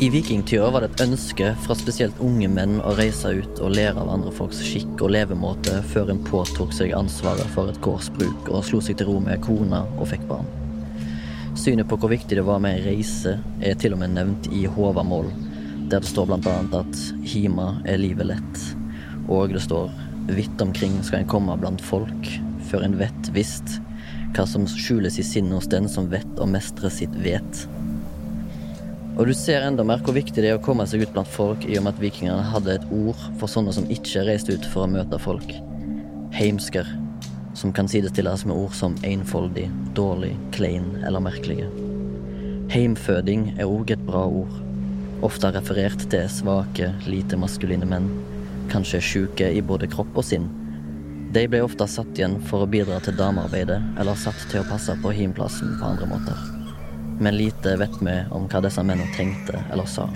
I vikingtida var det et ønske fra spesielt unge menn å reise ut og lære av andre folks skikk og levemåte før en påtok seg ansvaret for et gårdsbruk og slo seg til ro med kona og fikk barn. Synet på hvor viktig det var med ei reise, er til og med nevnt i Håvamål, der det står annet at hima er livet lett, og det står vidt omkring skal en komme blant folk, før en vet visst hva som skjules i sinnet hos den som vet å mestre sitt vet. Og du ser enda mer hvor viktig det er å komme seg ut blant folk i og med at vikingene hadde et ord for sånne som ikke reiste ut for å møte folk. Heimsker, som kan sidestilles med ord som enfoldig, dårlig, klein eller merkelige. Heimføding er òg et bra ord, ofte referert til svake, lite maskuline menn, kanskje sjuke i både kropp og sinn. De ble ofte satt igjen for å bidra til damearbeidet, eller satt til å passe på himplassen på andre måter men lite vet vi om hva disse mennene tenkte eller sa.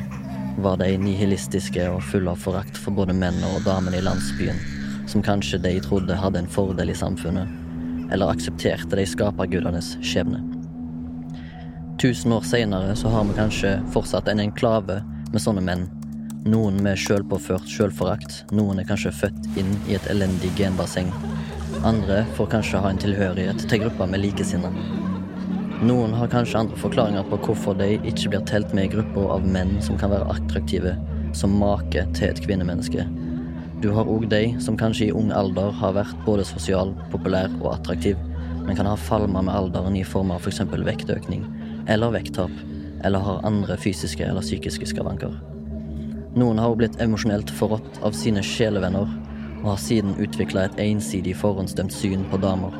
Var de nihilistiske og fulle av forakt for både mennene og damene i landsbyen, som kanskje de trodde hadde en fordel i samfunnet, eller aksepterte de skapergudenes skjebne? Tusen år seinere så har vi kanskje fortsatt en enklave med sånne menn. Noen med sjølpåført sjølforakt, noen er kanskje født inn i et elendig genbasseng. Andre får kanskje ha en tilhørighet til grupper med likesinnede. Noen har kanskje andre forklaringer på hvorfor de ikke blir telt med i grupper av menn som kan være attraktive som make til et kvinnemenneske. Du har òg de som kanskje i ung alder har vært både sosial, populær og attraktiv, men kan ha falma med alderen i form av f.eks. For vektøkning eller vekttap, eller har andre fysiske eller psykiske skavanker. Noen har òg blitt emosjonelt forrådt av sine sjelevenner, og har siden utvikla et ensidig forhåndsdømt syn på damer.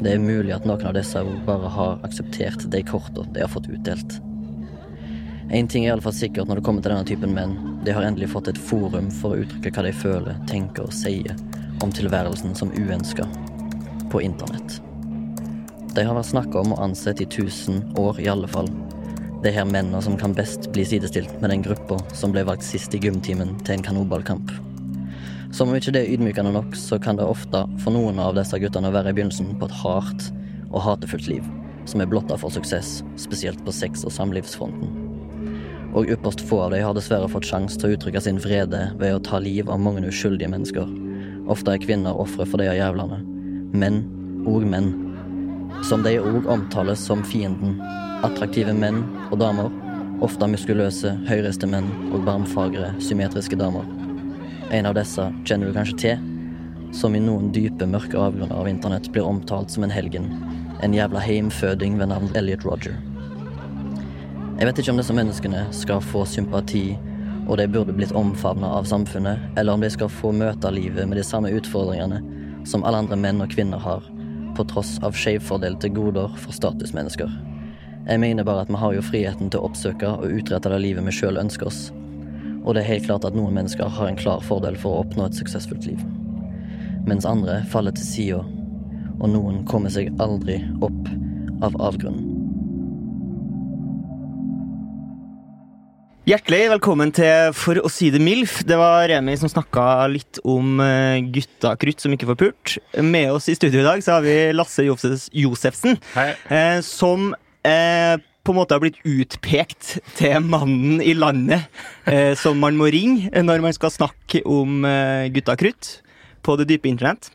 Det er mulig at noen av disse bare har akseptert de kortene de har fått utdelt. Én ting er iallfall sikkert når det kommer til denne typen menn. De har endelig fått et forum for å uttrykke hva de føler, tenker og sier om tilværelsen som uønska på internett. De har vært snakka om og ansett i tusen år i alle fall. De her mennene som kan best bli sidestilt med den gruppa som ble valgt sist i gymtimen til en kanonballkamp. Som om ikke det er ydmykende nok, så kan det ofte for noen av disse guttene være i begynnelsen på et hardt og hatefullt liv, som er blotta for suksess, spesielt på sex- og samlivsfronten. Og ypperst få av dem har dessverre fått sjanse til å uttrykke sin vrede ved å ta liv av mange uskyldige mennesker. Ofte er kvinner ofre for de jævlene. Menn, og menn. Som de òg omtales som fienden. Attraktive menn og damer. Ofte muskuløse, høyreiste menn og barmfagre, symmetriske damer. En av disse kjenner du kanskje til, som i noen dype, mørke avgrunner av internett blir omtalt som en helgen. En jævla heimføding ved navn Elliot Roger. Jeg vet ikke om disse menneskene skal få sympati, og de burde blitt omfavna av samfunnet, eller om de skal få møte livet med de samme utfordringene som alle andre menn og kvinner har, på tross av skjevfordelte goder for statusmennesker. Jeg mener bare at vi har jo friheten til å oppsøke og utrette det livet vi sjøl ønsker oss, og det er helt klart at noen mennesker har en klar fordel for å oppnå et suksessfullt liv. Mens andre faller til sida, og noen kommer seg aldri opp av avgrunnen. Hjertelig velkommen til For å si det MILF. Det var Remi som snakka litt om eh, gutta krutt som ikke får pult. Med oss i studio i dag så har vi Lasse Josefsen, Hei. som eh, på en måte har blitt utpekt til mannen i landet eh, som man må ringe når man skal snakke om eh, gutta krutt på det dype internett.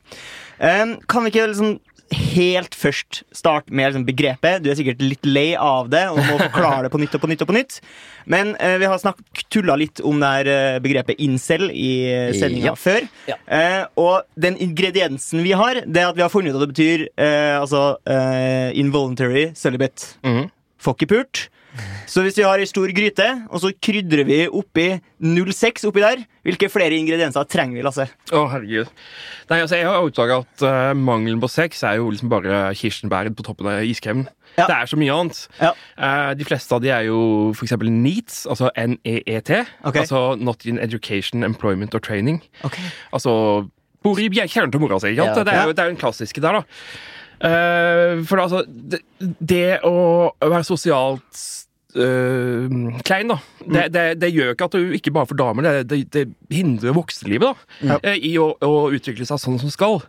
Eh, kan vi ikke liksom helt først starte med liksom, begrepet? Du er sikkert litt lei av det og må forklare det på nytt og på nytt. og på nytt Men eh, vi har tulla litt om det her eh, begrepet incel i eh, sendinga ja. før. Ja. og den ingrediensen vi har, det er at vi har funnet ut at det betyr altså involuntary celibate. Mm -hmm. Får ikke pult. Så hvis vi har ei stor gryte, og så krydrer vi oppi 06 oppi der, hvilke flere ingredienser trenger vi, Lasse? Å, herregud. Nei, altså, Jeg har oppdaga at uh, mangelen på sex er jo liksom bare kirsebær på toppen av iskremen. Ja. Det er så mye annet. Ja. Uh, de fleste av de er jo f.eks. NEET, altså NEET. Okay. Altså Not in Education, Employment or Training. Okay. Altså bor i kjernen til mora si. Ja. Det, jo, det er jo den klassiske der, da. Uh, for altså, det, det å være sosialt uh, klein, da. Mm. Det, det, det, gjør ikke at du ikke bare får damer, det, det, hindrer voksenlivet da, ja. uh, i å, å, utvikle seg sånn som skal.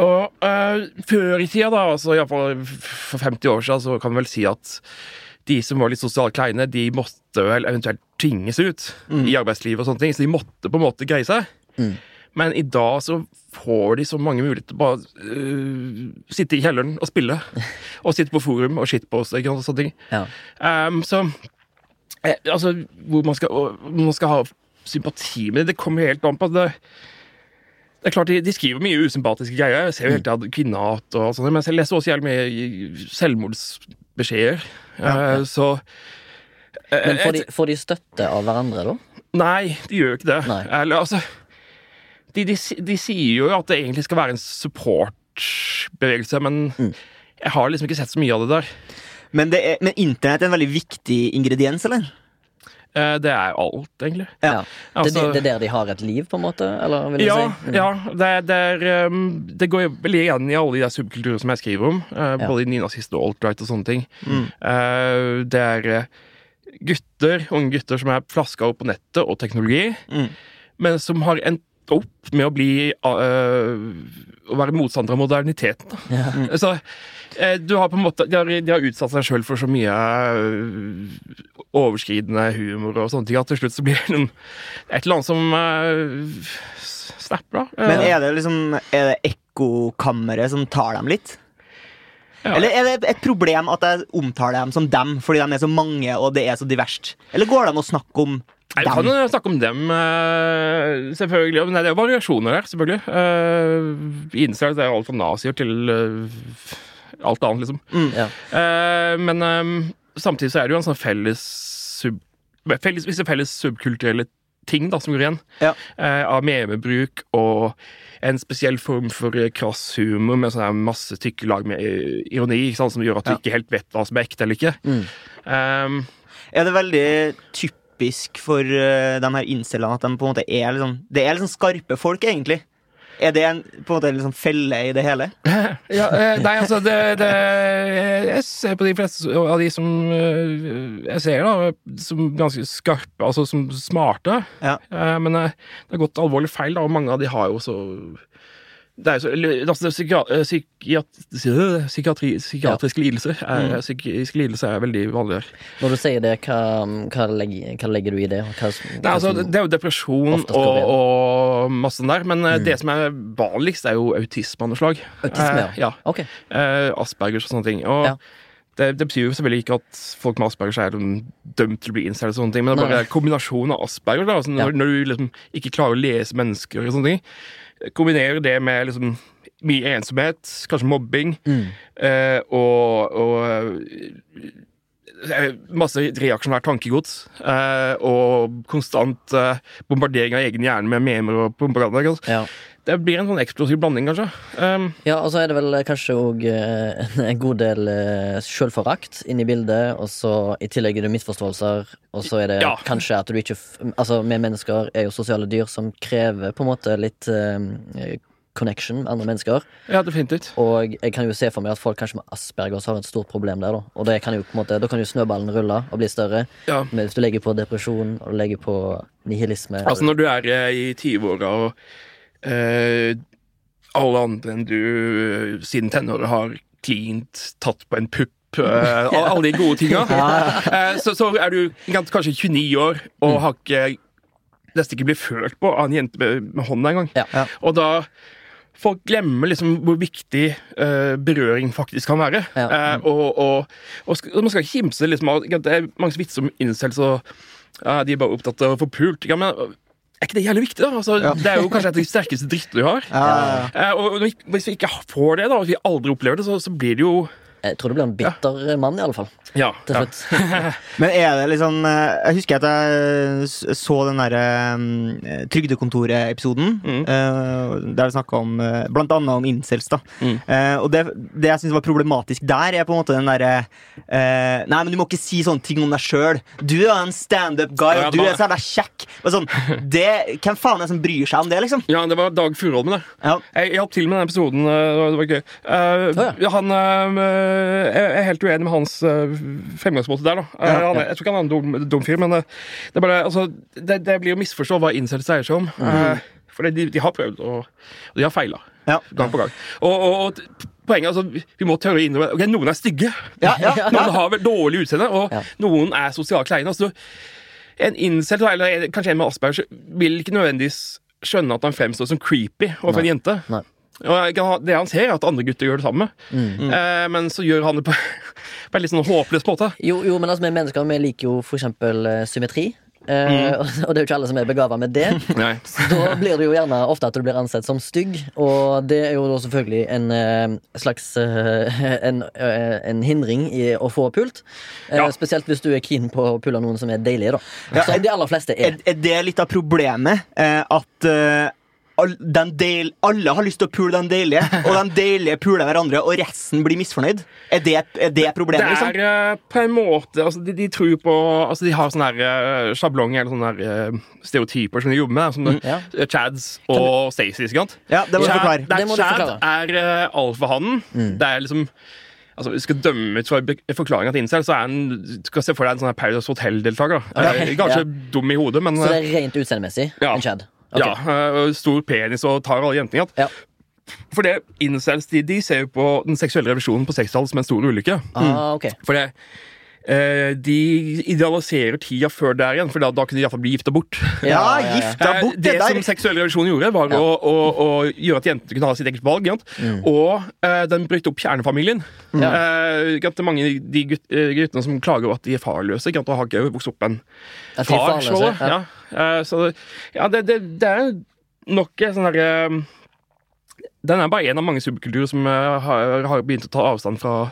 Og uh, før i tida, da, altså iallfall for 50 år siden, så kan vi vel si at de som var litt sosialt kleine, de måtte vel eventuelt tvinges ut mm. i arbeidslivet og sånne ting, så de måtte på en måte greie seg. Mm. Men i dag så får de så mange muligheter til bare uh, sitte i kjelleren og spille. Og sitte på forum og shitposte og sånne ting. Ja. Um, så eh, Altså, hvor man skal, man skal ha sympati med det, det kommer helt an på det. Det er klart, De, de skriver mye usympatiske greier. Jeg ser jo helt til kvinnehat og sånt, men jeg leser også jævlig mye selvmordsbeskjeder. Ja, ja. Uh, så uh, Men får de, får de, støtte av hverandre, da? Nei, de gjør ikke det. Nei. Eller, altså de, de, de, sier jo at det egentlig skal være en supportbevegelse, men mm. jeg har liksom ikke sett så mye av det der. Men, det er, men internett er en veldig viktig ingrediens, eller? Eh, det er alt, egentlig. Ja. Altså, det, det, er der de har et liv, på en måte? Eller, ja, si? mm. ja det, det, er, um, det, går veldig igjen i alle de der subkulturer som jeg skriver om. Uh, ja. Både i nynazist og alt-right og sånne ting. Mm. Uh, det er gutter, unge gutter som er flaska opp på nettet og teknologi, mm. men som har en opp med å bli uh, Å være motstander av moderniteten. Ja. Så uh, du har på en måte De har, de har utsatt seg sjøl for så mye uh, overskridende humor og sånne ting at til slutt så blir det noen, et eller annet som snapper, da. Men er det liksom Er det ekkokammeret som tar dem litt? Ja. Eller er det et problem at jeg omtaler dem som dem fordi de er så mange og det er så diverst? Eller går det an å snakke om Vi kan jo snakke om dem, uh, selvfølgelig. Men det er jo variasjoner der, selvfølgelig. Uh, I Israel er alt fra nazier til uh, alt annet, liksom. Mm, ja. men um, samtidig så er det jo en sånn felles, sub, felles Visse felles subkulturelle ting da, som går igjen. Ja. av memebruk og en spesiell form for krass humor med sånn masse tykke lag med ironi, som gjør at du ja. ikke helt vet hva som er ekte eller ikke. Mm. Um, er det veldig typisk typisk for uh, de her incellene at de på en måte er liksom Det er liksom skarpe folk, egentlig. Er det en, på en måte liksom felle i det hele? ja, eh, nei, altså det, det, Jeg ser på de fleste av de som eh, jeg ser, da, som ganske skarpe, altså som smarte. Ja. Men det har gått alvorlig feil, da, og mange av de har jo så det er jo så, altså, psykiatri, psykiatriske lidelser er, mm. psykiske lidelser er veldig vanlige. Når du sier det, hva, hva, legger, hva legger, du i det? Hva, Nei, altså, det er jo depresjon og, og, masse der, men eh, mm. det som er vanligst, er jo autisme andreslag Autisme, ja. Eh, okay. eh, Aspergers og sånne ting. Og ja. det, det, betyr jo selvfølgelig ikke at folk med Aspergers er dømt til å bli incel, men det er bare kombinasjonen av Asperger. Da, altså, når, ja. når, du liksom ikke klarer å lese mennesker og sånne ting Kombinerer det med liksom mye ensomhet, kanskje mobbing, mm. eh, og, og eh, masse reaksjonært tankegods. Eh, og konstant eh, bombardering av egen hjerne med memer og propaganda. Ja. Det blir en sånn eksplosiv blanding, kanskje. Um, ja, og så er det vel kanskje òg eh, en god del uh, sjølforakt inne i bildet. Og så i tillegg er det misforståelser, og så er det ja. kanskje at du ikke Altså, vi mennesker er jo sosiale dyr som krever på en måte litt uh, connection med andre mennesker. Ja, definitivt. Og jeg kan jo se for meg at folk kanskje med Aspergers har et stort problem der. Da Og det kan jo på en måte Da kan jo snøballen rulle og bli større. Ja. Men hvis du legger på depresjon og du legger på nihilisme Altså når du er i 20-åra og eh, alle andre enn du eh, siden tenåra har cleant, tatt på en pupp Uh, alle de gode tinga. Uh, så, så, er du kanskje 29 år og mm. har ikke nesten ikke blitt følt på av en jente med, med hånda engang. Ja. Ja. Og da Folk glemmer liksom hvor viktig uh, berøring faktisk kan være. Ja. Mm. Og, og, og, og, man skal ikke kimse liksom, Det er mange som vitser om incels og de er bare opptatt av å få pult. Ja, men er ikke det jævlig viktig, da? Altså, ja. Det er jo kanskje et av de sterkeste drittene vi har. Ja, ja, uh, og hvis vi ikke får det, da, hvis vi aldri opplever det, så, så blir det jo Jeg tror det blir en bitter ja. mann, i alle fall. Ja, til slutt. Ja. Men er det liksom Jeg husker at jeg så den derre um, Trygdekontoret-episoden. Mm. Uh, der vi snakka om uh, blant annet om incels. da mm. uh, Og det, det jeg syns var problematisk der, er på en måte den derre Nei, men du må ikke si sånne ting om deg sjøl. Du er en standup-guy, du er så jævla kjekk. Sånn, det, hvem faen er det som bryr seg om det, liksom? Ja, det var Dag Furuholm, det. Ja. Jeg hjalp til med den episoden. Det var gøy. Oh, ja. Han jeg er helt uenig med hans fremgangsmåte der. da ja, han, Jeg tror ikke han er en dum, dum fyr, men det, er bare, altså, det, det blir å misforstå hva incels dreier seg om. Mm. For de, de, har prøvd, og, og de har feila. Ja. Gang på gang. Og, og, og, poenget altså, Vi må tørre å innrømme okay, noen er stygge. Ja, ja, noen har dårlig utseende, og noen er sosialt kleine. Altså, en incel, eller kanskje en med Asperger, vil ikke nødvendigvis skjønne at han fremstår som creepy overfor en jente. Nei. Og det han ser, er at andre gutter gjør det samme, mm. eh, men så gjør han det på, på en litt sånn håpløs måte. Jo, jo, men altså, vi mennesker vi liker jo for eksempel uh, symmetri. Uh, mm. Og det er jo ikke alle som er begava med det. så da blir det jo gjerne ofte at du blir ansett som stygg, og det er jo da selvfølgelig en uh, slags en, en, hindring i å få pult. Ja. Spesielt hvis du er keen på å pulle noen som er deilige, da. Ja, som de aller fleste er. Er, er det litt av problemet? at del, alle har lyst til å pule den deilige, og den deilige puler hverandre, og resten blir misfornøyd? Er det, er det problemet? Det er liksom? på en måte altså, de, de, tror på altså, De har sånne her, uh, sjablonger eller sånne her, uh, stereotyper som de jobber med, som mm, ja. Chads og Stacey. Ja, det må du forklare. Der Chad er uh, alfahannen. Mm. Det er liksom Altså, vi skal dømme ut fra forklaringa til incel, så er han du skal se for deg en sånn Paradise Hotel-deltaker. Okay. Ganske ja. dum i hodet, men Så det er rent utseendemessig? Ja. En Chad? Okay. Ja, stor penis og tar alle jentene. Ja. For det, incels de, de, ser jo på den seksuelle revisjonen på 60-tallet som en stor ulykke. Ah, okay. For det Eh, de idealiserer tida før der igjen, for da, da kunne de iallfall bli gifta bort. Ja, gifta eh, bort Det, det som seksuell revisjon gjorde, var ja. å, å, å, gjøre at jentene kunne ha sitt eget valg. Mm. Og uh, den brøt opp kjernefamilien. Mm. Uh, mange de gutt, guttene som klager over at de er farløse, og har ikke vokst opp en far. Så, ja. Uh, så ja, det, det, det, er nok sånn herre den er bare en av mange subkulturer som har, har begynt å ta avstand fra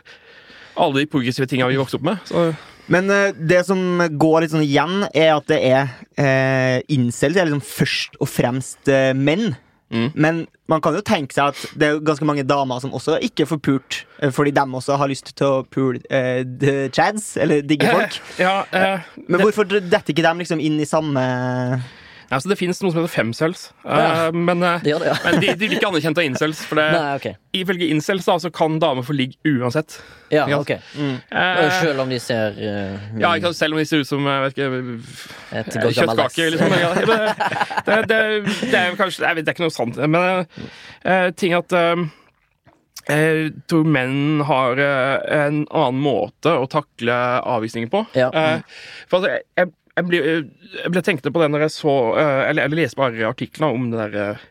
alle de progressive tinga vi vokste opp med. Så. Men uh, det som går litt sånn igjen, er at det er uh, incels er liksom først og fremst menn. Mm. Men man kan jo tenke seg at det er ganske mange damer som også ikke får pult, fordi de også har lyst til å pule uh, chads, eller digge folk. ja, Men hvorfor detter ikke dem liksom inn i samme Altså, det fins noe som heter femcells, ja. uh, men, uh, det det, ja. men de, de, blir ikke anerkjent av incels. For det, Nei, okay. ifølge incels da, så kan damer få ligg uansett. Ja, ok mm. uh, Selv om de ser Ja, ikke, selv om de ser ut som ikke, kjøttkaker. Liksom. det, det, det, er kanskje jeg vet, Det er ikke noe sant, men ting at jeg tror menn har en annen måte å takle avvisninger på. Ja. For altså, jeg, jeg ble, jeg ble tenkte på det når jeg så eh, Eller, eller leste bare artiklene om det der eh,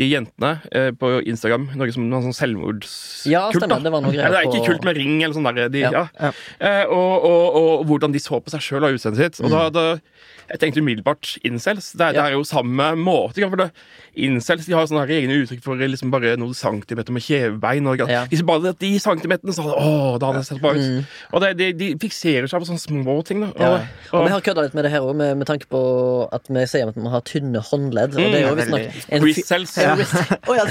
de jentene eh, på Instagram. Noe som noe sånn selvmordskult. Ja, stemmer, det var noe greier Det er ikke kult med ring eller sånn der. De, ja. Ja. Eh, og, og, og, hvordan de så på seg sjøl og utseendet sitt. Og mm. da, da, jeg tenkte umiddelbart incels. Det, ja. det er jo samme måte. For det, incels de har sånne her egne uttrykk for liksom bare noen centimeter med kjevebein. Og, ja. Hvis bare de centimeterne, så hadde å, da hadde det sett ut. Mm. Og det, de, de, fikserer seg på sånne små ting. Da. Og, ja. og, vi har kødda litt med det her òg, med, med, tanke på at vi sier at vi har tynne håndledd. Og det er jo mm. visstnok Wristcells. Ja. oh, ja,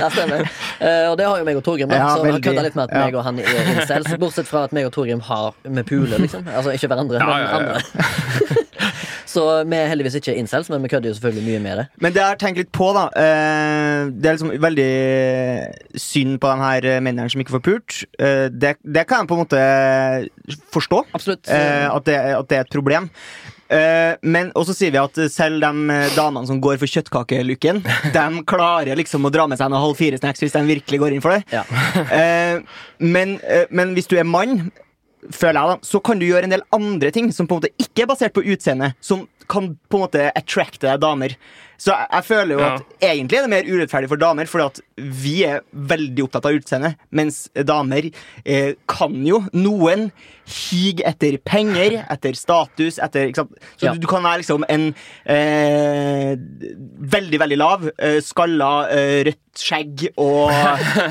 ja, stemmer. Uh, og det har jo meg og Torgrim, ja, så vi har kødda litt med at meg og han er incels. Bortsett fra at meg og Torgrim har med pule, liksom. Altså ikke hverandre, men andre. Så vi er heldigvis ikke incels, men vi kødder jo selvfølgelig mye med det. Men det jeg har tenkt litt på, da eh, Det er liksom veldig synd på de her mennene som ikke får pult. Eh, det, det, kan jeg på en måte forstå. Absolutt. Eh, at, det, at det er et problem. Men også sier vi at selv de damene som går for kjøttkakelukken, de klarer liksom å dra med seg noen halv fire-snacks hvis de virkelig går inn for det. Ja. men, men, hvis du er mann, føler jeg da, så kan du gjøre en del andre ting som på en måte ikke er basert på utseende, som kan på en måte attracte damer. Så jeg, jeg føler jo ja. at egentlig er det mer urettferdig for damer, fordi at vi er veldig opptatt av utseende, mens damer eh, kan jo Noen hige etter penger, etter status, etter Så ja. du, du, kan være liksom en eh, veldig, veldig lav, eh, skalla, eh, rødt skjegg og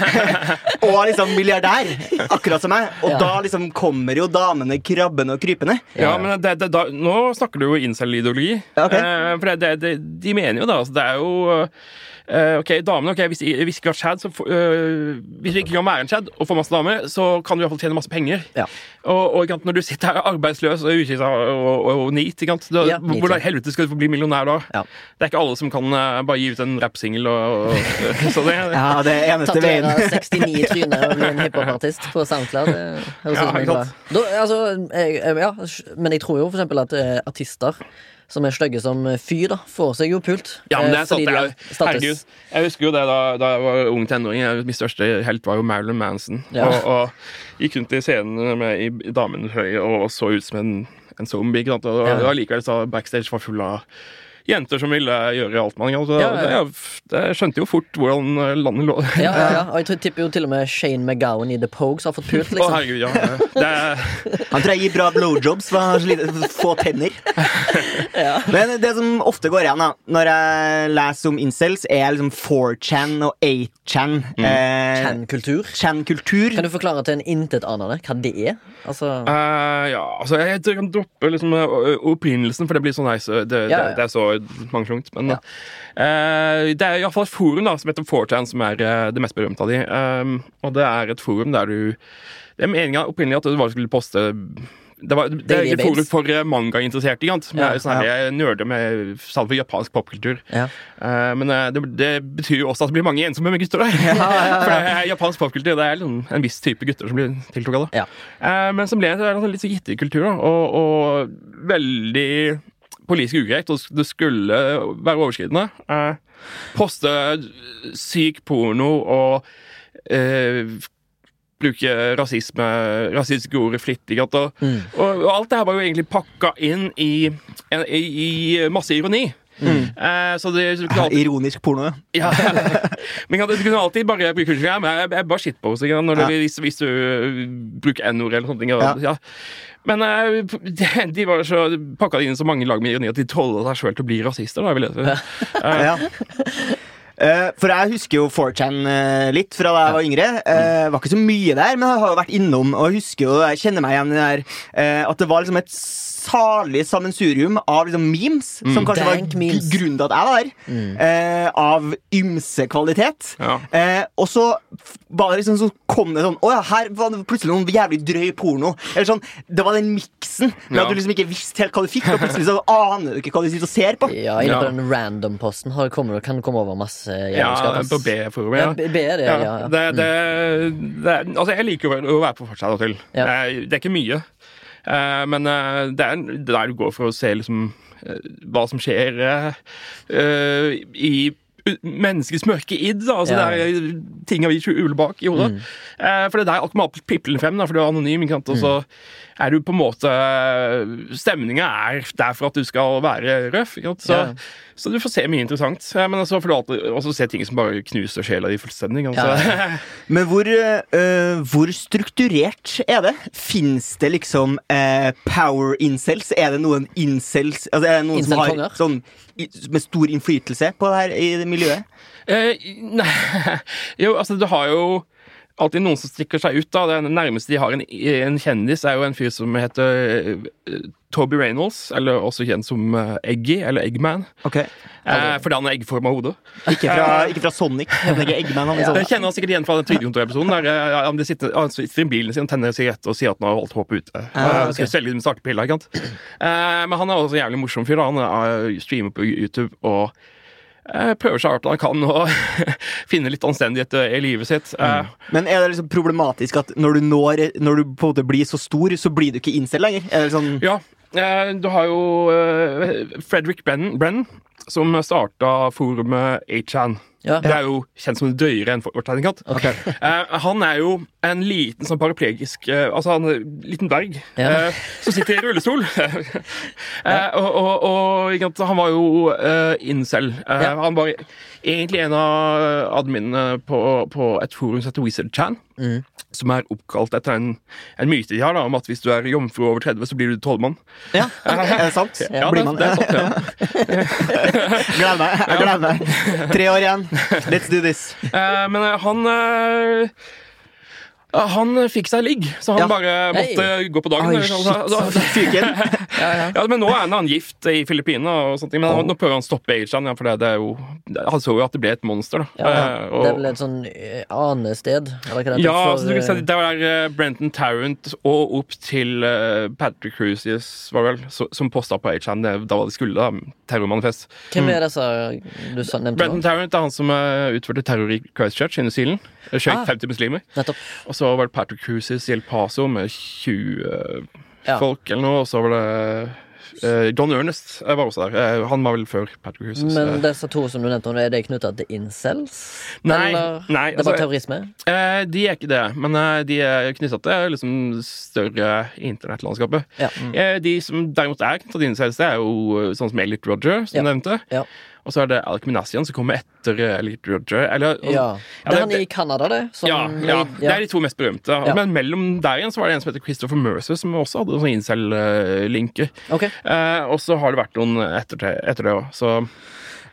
Og liksom milliardær, akkurat som meg. Og ja. da liksom kommer jo damene krabbende og krypende. Ja, men det, det, da, nå snakker du jo incel-ideologi. Okay. Eh, for det, de mener jo da altså, Det er jo Uh, ok, damene, ok, Hvis, hvis ikke har Chad, så uh, hvis vi ikke kan være en Chad og få masse damer, så kan du i hvert fall tjene masse penger. Ja. Og, og når du sitter her arbeidsløs og uskissa og, og, og neat, da, ja, hvordan i helvete skal du få bli millionær da? Ja. Det er ikke alle som kan uh, bare gi ut en rappsingel og, og sånn. det. ja, det er eneste veien. Tatovere 69 tryner og bli en hiphopartist på SoundCloud. Ja, da, altså, jeg, ja, men jeg tror jo for eksempel at artister som er stygge som fyr, da, får seg jo pult. Ja, men det er sant. Jeg, herregud. Jeg husker jo det da, da jeg var ung tenåring. Min største helt var jo Marilyn Manson. Ja. Og, og, gikk rundt i scenen med, i, damenes og så ut som en, en zombie. Og, og, ja. og likevel så backstage var full av jenter som ville gjøre alt man altså, ja, ja. Jeg skjønte jo fort hvordan landet lå. ja, ja, ja, og jeg tipper jo til og med Shane McGowan i The Pogues har fått pult. Liksom. Å, herregud, ja. Er... Han tror jeg gir bra blowjobs, for han har så lite, få tenner. Men det som ofte går igjen da når jeg leser om incels, er liksom 4chan og 8chan. Mm. Eh, Chan-kultur. Chan-kultur Kan du forklare til en intetanende hva det er? Altså... Uh, ja, altså jeg, jeg kan droppe liksom, opprinnelsen, for det blir så nice. Det, det, det er så mangslungt. Men ja. uh, det er iallfall et forum da, som heter 4chan, som er uh, det mest berømte av de. Um, og det er et forum der du Det er meninga opprinnelig at du bare skulle poste det, var, det er et forum for mangainteresserte. Ja, sånn ja. Nerder med salg for japansk popkultur. Ja. Uh, men det, det, betyr jo også at det blir mange ensomme med gutter. Ja, for japansk popkultur det er liksom en viss type gutter som blir tiltrukket av det. Uh, men så ble det en litt så gitterkultur, og, og veldig politisk ugreit, og det skulle være overskridende. Eh, poste syk porno og eh, bruke rasisme, rasistiske ord flittig. Og, mm. og, og, alt det her var jo egentlig pakka inn i, i, i masse ironi. Mm. Eh, så det, det alltid... Ironisk porno, ja. men du kunne alltid bare unnskyld, jeg jeg bare shitpost ja. hvis, hvis, du bruker n-ord eller sånne ting. Ja. Men uh, de, de, var så pakka inn så mange lag med ironi at de tålte seg sjøl til å bli rasister. Da, vil jeg. Uh, ja. Uh, for jeg husker jo 4chan uh, litt fra da jeg var yngre. Uh, var ikke så mye der, men jeg har jo vært innom og husker jo, jeg kjenner meg igjen i det der at det var liksom et salig sammensurium av liksom memes, mm. som kanskje Dank var grunnen til at jeg var der. Mm. Eh, av ymse kvalitet. Ja. Eh, og så var det liksom så kom det sånn Å ja, her var det plutselig noen jævlig drøy porno. Eller sånn, Det var den miksen med ja. at du liksom ikke visste helt hva du fikk, og plutselig så aner du ikke hva du sitter og ser på. Ja, Inne på den random-posten kan det komme over masse jævelskap. Ja, på B-forumet. Ja. B er det, ja. Det, det, det, altså, jeg liker å være på fortsatt og til. Det er ikke mye. Eh, men eh, det er der du går for å se liksom eh, hva som skjer i menneskets mørke id. Da. Altså, ja. Det er ting vi skjuler bak i hodet. Mm. Eh, for det er der alt må piplen frem, da, for du er anonym. ikke sant? Og så mm. er du på en måte Stemninga er der for at du skal være røff. ikke sant? Så, ja. så du får se mye interessant. Men så får du alltid også se ting som bare knuser sjela di fullstendig. Ja. Men hvor, øh, hvor, strukturert er det? Fins det liksom uh, power incels? Er det noen incels altså, Er det noen som har sånn, med stor innflytelse på det her i det miljøet? Eh, nei Jo, altså, du har jo alltid noen som stikker seg ut. da. Det nærmeste de har en, en kjendis, er jo en fyr som heter uh, Toby Reynolds, eller også kjent som uh, Eggy, eller Eggman. Okay. Uh, fordi han har eggforma hode. Ikke fra, ikke fra Sonic. Eggman, han, liksom. Det kjenner han sikkert igjen fra den Trygdekontorepisoden. Der han, sitter, han sitter i bilen sin tenner sigarett og sier at han har holdt håpet ute. Uh, okay. Skal selge dem startepiller, ikke sant. men han er også en jævlig morsom fyr. Da. Han streamer på YouTube og Eh, prøver så hardt han kan å finne litt anstendighet i livet sitt. Mm. Men er det liksom problematisk at når du, når, når du på en måte blir så stor, så blir du ikke incel lenger? Sånn ja. Eh, du har jo Frederick Brennan, Brennan som starta forumet 8chan. Ja. Det er jo kjent som drøyere enn vårt tegnekatt. Okay. Uh, han er jo en liten sånn paraplegisk uh, Altså en liten dverg ja. uh, som sitter i rullestol. og, og, og, han var jo incel. Han var egentlig en av adminene på, på et forum som heter Wizard Chan. Mm. Som er oppkalt etter en, en myte de har da, om at hvis du er jomfru over 30, så blir du tolvmann. Ja, er det sant? Ja, blir man det? er sant, ja. Gleder meg. Jeg gleder meg. Tre år igjen. Let's do this. Uh, men han uh, han fikk seg ligg, så han ja. bare måtte hey. gå på dagen. Ai, shit. ja, ja. men nå er han gift i Filippinene, og sånt, men oh. nå prøver han å stoppe. Ja, for det, det er jo, han så jo at det ble et monster. Da. Ja, og, det er vel et sånn uh, anested? ja, for, så du kan si, det var der Brenton Tarrant og opp til Patrick Cruises, var vel, som posta på Ageland. Da var det skulle, da. Terrormanifest. Hvem er mm. disse du nevnte? Brenton Tarrant er han som utførte terror i Christchurch i New Zealand. Skjøt ah. 50 muslimer. Nettopp. Og så var det Patrick Cruises i El Paso med 20 ja. folk eller noe. Og så var det eh, Don Ernest var også der. Uh, han var vel før Patrick Cruises. Men disse to som du nevnte, er de knytta til incels? Nei, eller? nei det er bare altså, terrorisme? Eh, de er ikke det, men de er knytta til liksom større internettlandskapet. Ja. Mm. de som derimot er knytta til incels, det er jo sånn som Elliot Roger, som ja. nevnte. Ja. Og så er det Alec Minassian som kommer etter Elite Roger. Eller, ja. Det er han i Canada, det? Som, ja, ja, det er de to mest berømte. Ja. Men mellom der igjen så var det en som heter Christopher Mercer, som også hadde sånn incel-linker. Okay. Eh, og så har det vært noen etter, etter det òg, så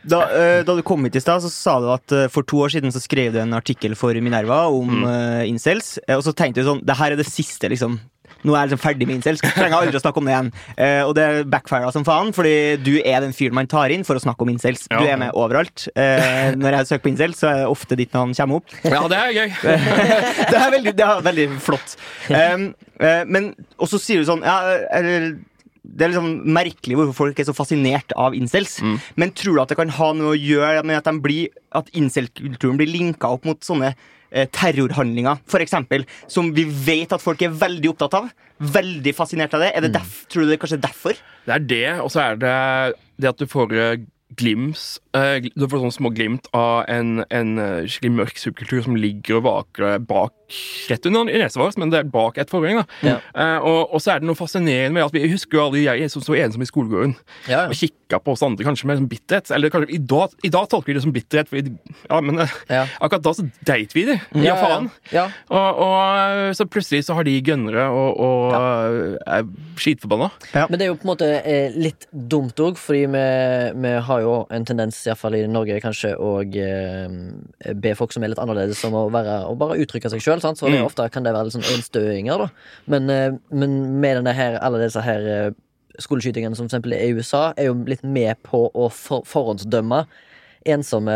da, eh, da, du kom hit i stad, så sa du at eh, for to år siden så skrev du en artikkel for Minerva om mm. eh, incels. og så tenkte du sånn Det her er det siste liksom nå er jeg liksom ferdig med incels. Trenger aldri å snakke om det igjen. Uh, og det backfira som faen, fordi du er den fyren man tar inn for å snakke om incels. Ja. Du er med overalt. Uh, når jeg søker på incels, så er det ofte ditt navn kommer opp. Ja, det er gøy. det, er veldig, det er veldig flott. Um, uh, men Og så sier du sånn ja, det er liksom merkelig hvorfor folk er så fascinert av incels. Mm. Men tror du at det kan ha noe å gjøre med at, at incel-kulturen blir linka opp mot sånne terrorhandlinger, f.eks., som vi vet at folk er veldig opptatt av. Veldig fascinert av det. Er det mm. derf, tror du det er kanskje derfor? Det er det, og så er det det at du får eh, glims uh, Du får sånne små glimt av en, en uh, skikkelig mørk subkultur som ligger og vaker bak rett under nesa vår, men det er bak et forheng. Ja. Uh, og, og, så er det noe fascinerende med at vi husker jo alle jeg som så ensom i skolegården ja. og kikka på oss andre kanskje med sånn bitterhet. Eller kanskje, i, dag, i dag tolker vi det som bitterhet, fordi, ja, men ja. akkurat da så deit vi det. Ja, faen. Og, og, så plutselig så har de gønnere og, og er skitforbanna. Men det er jo på en måte litt dumt òg, fordi vi, vi har jo en tendens, iallfall i Norge, kanskje å eh, be folk som er litt annerledes, om å, være, å bare uttrykke seg sjøl. Så mm. ofte kan det være litt sånn enstøinger, da. Men, eh, men med her, alle disse her eh, skoleskytingene som eksempel i USA, er jo litt med på å for, forhåndsdømme ensomme,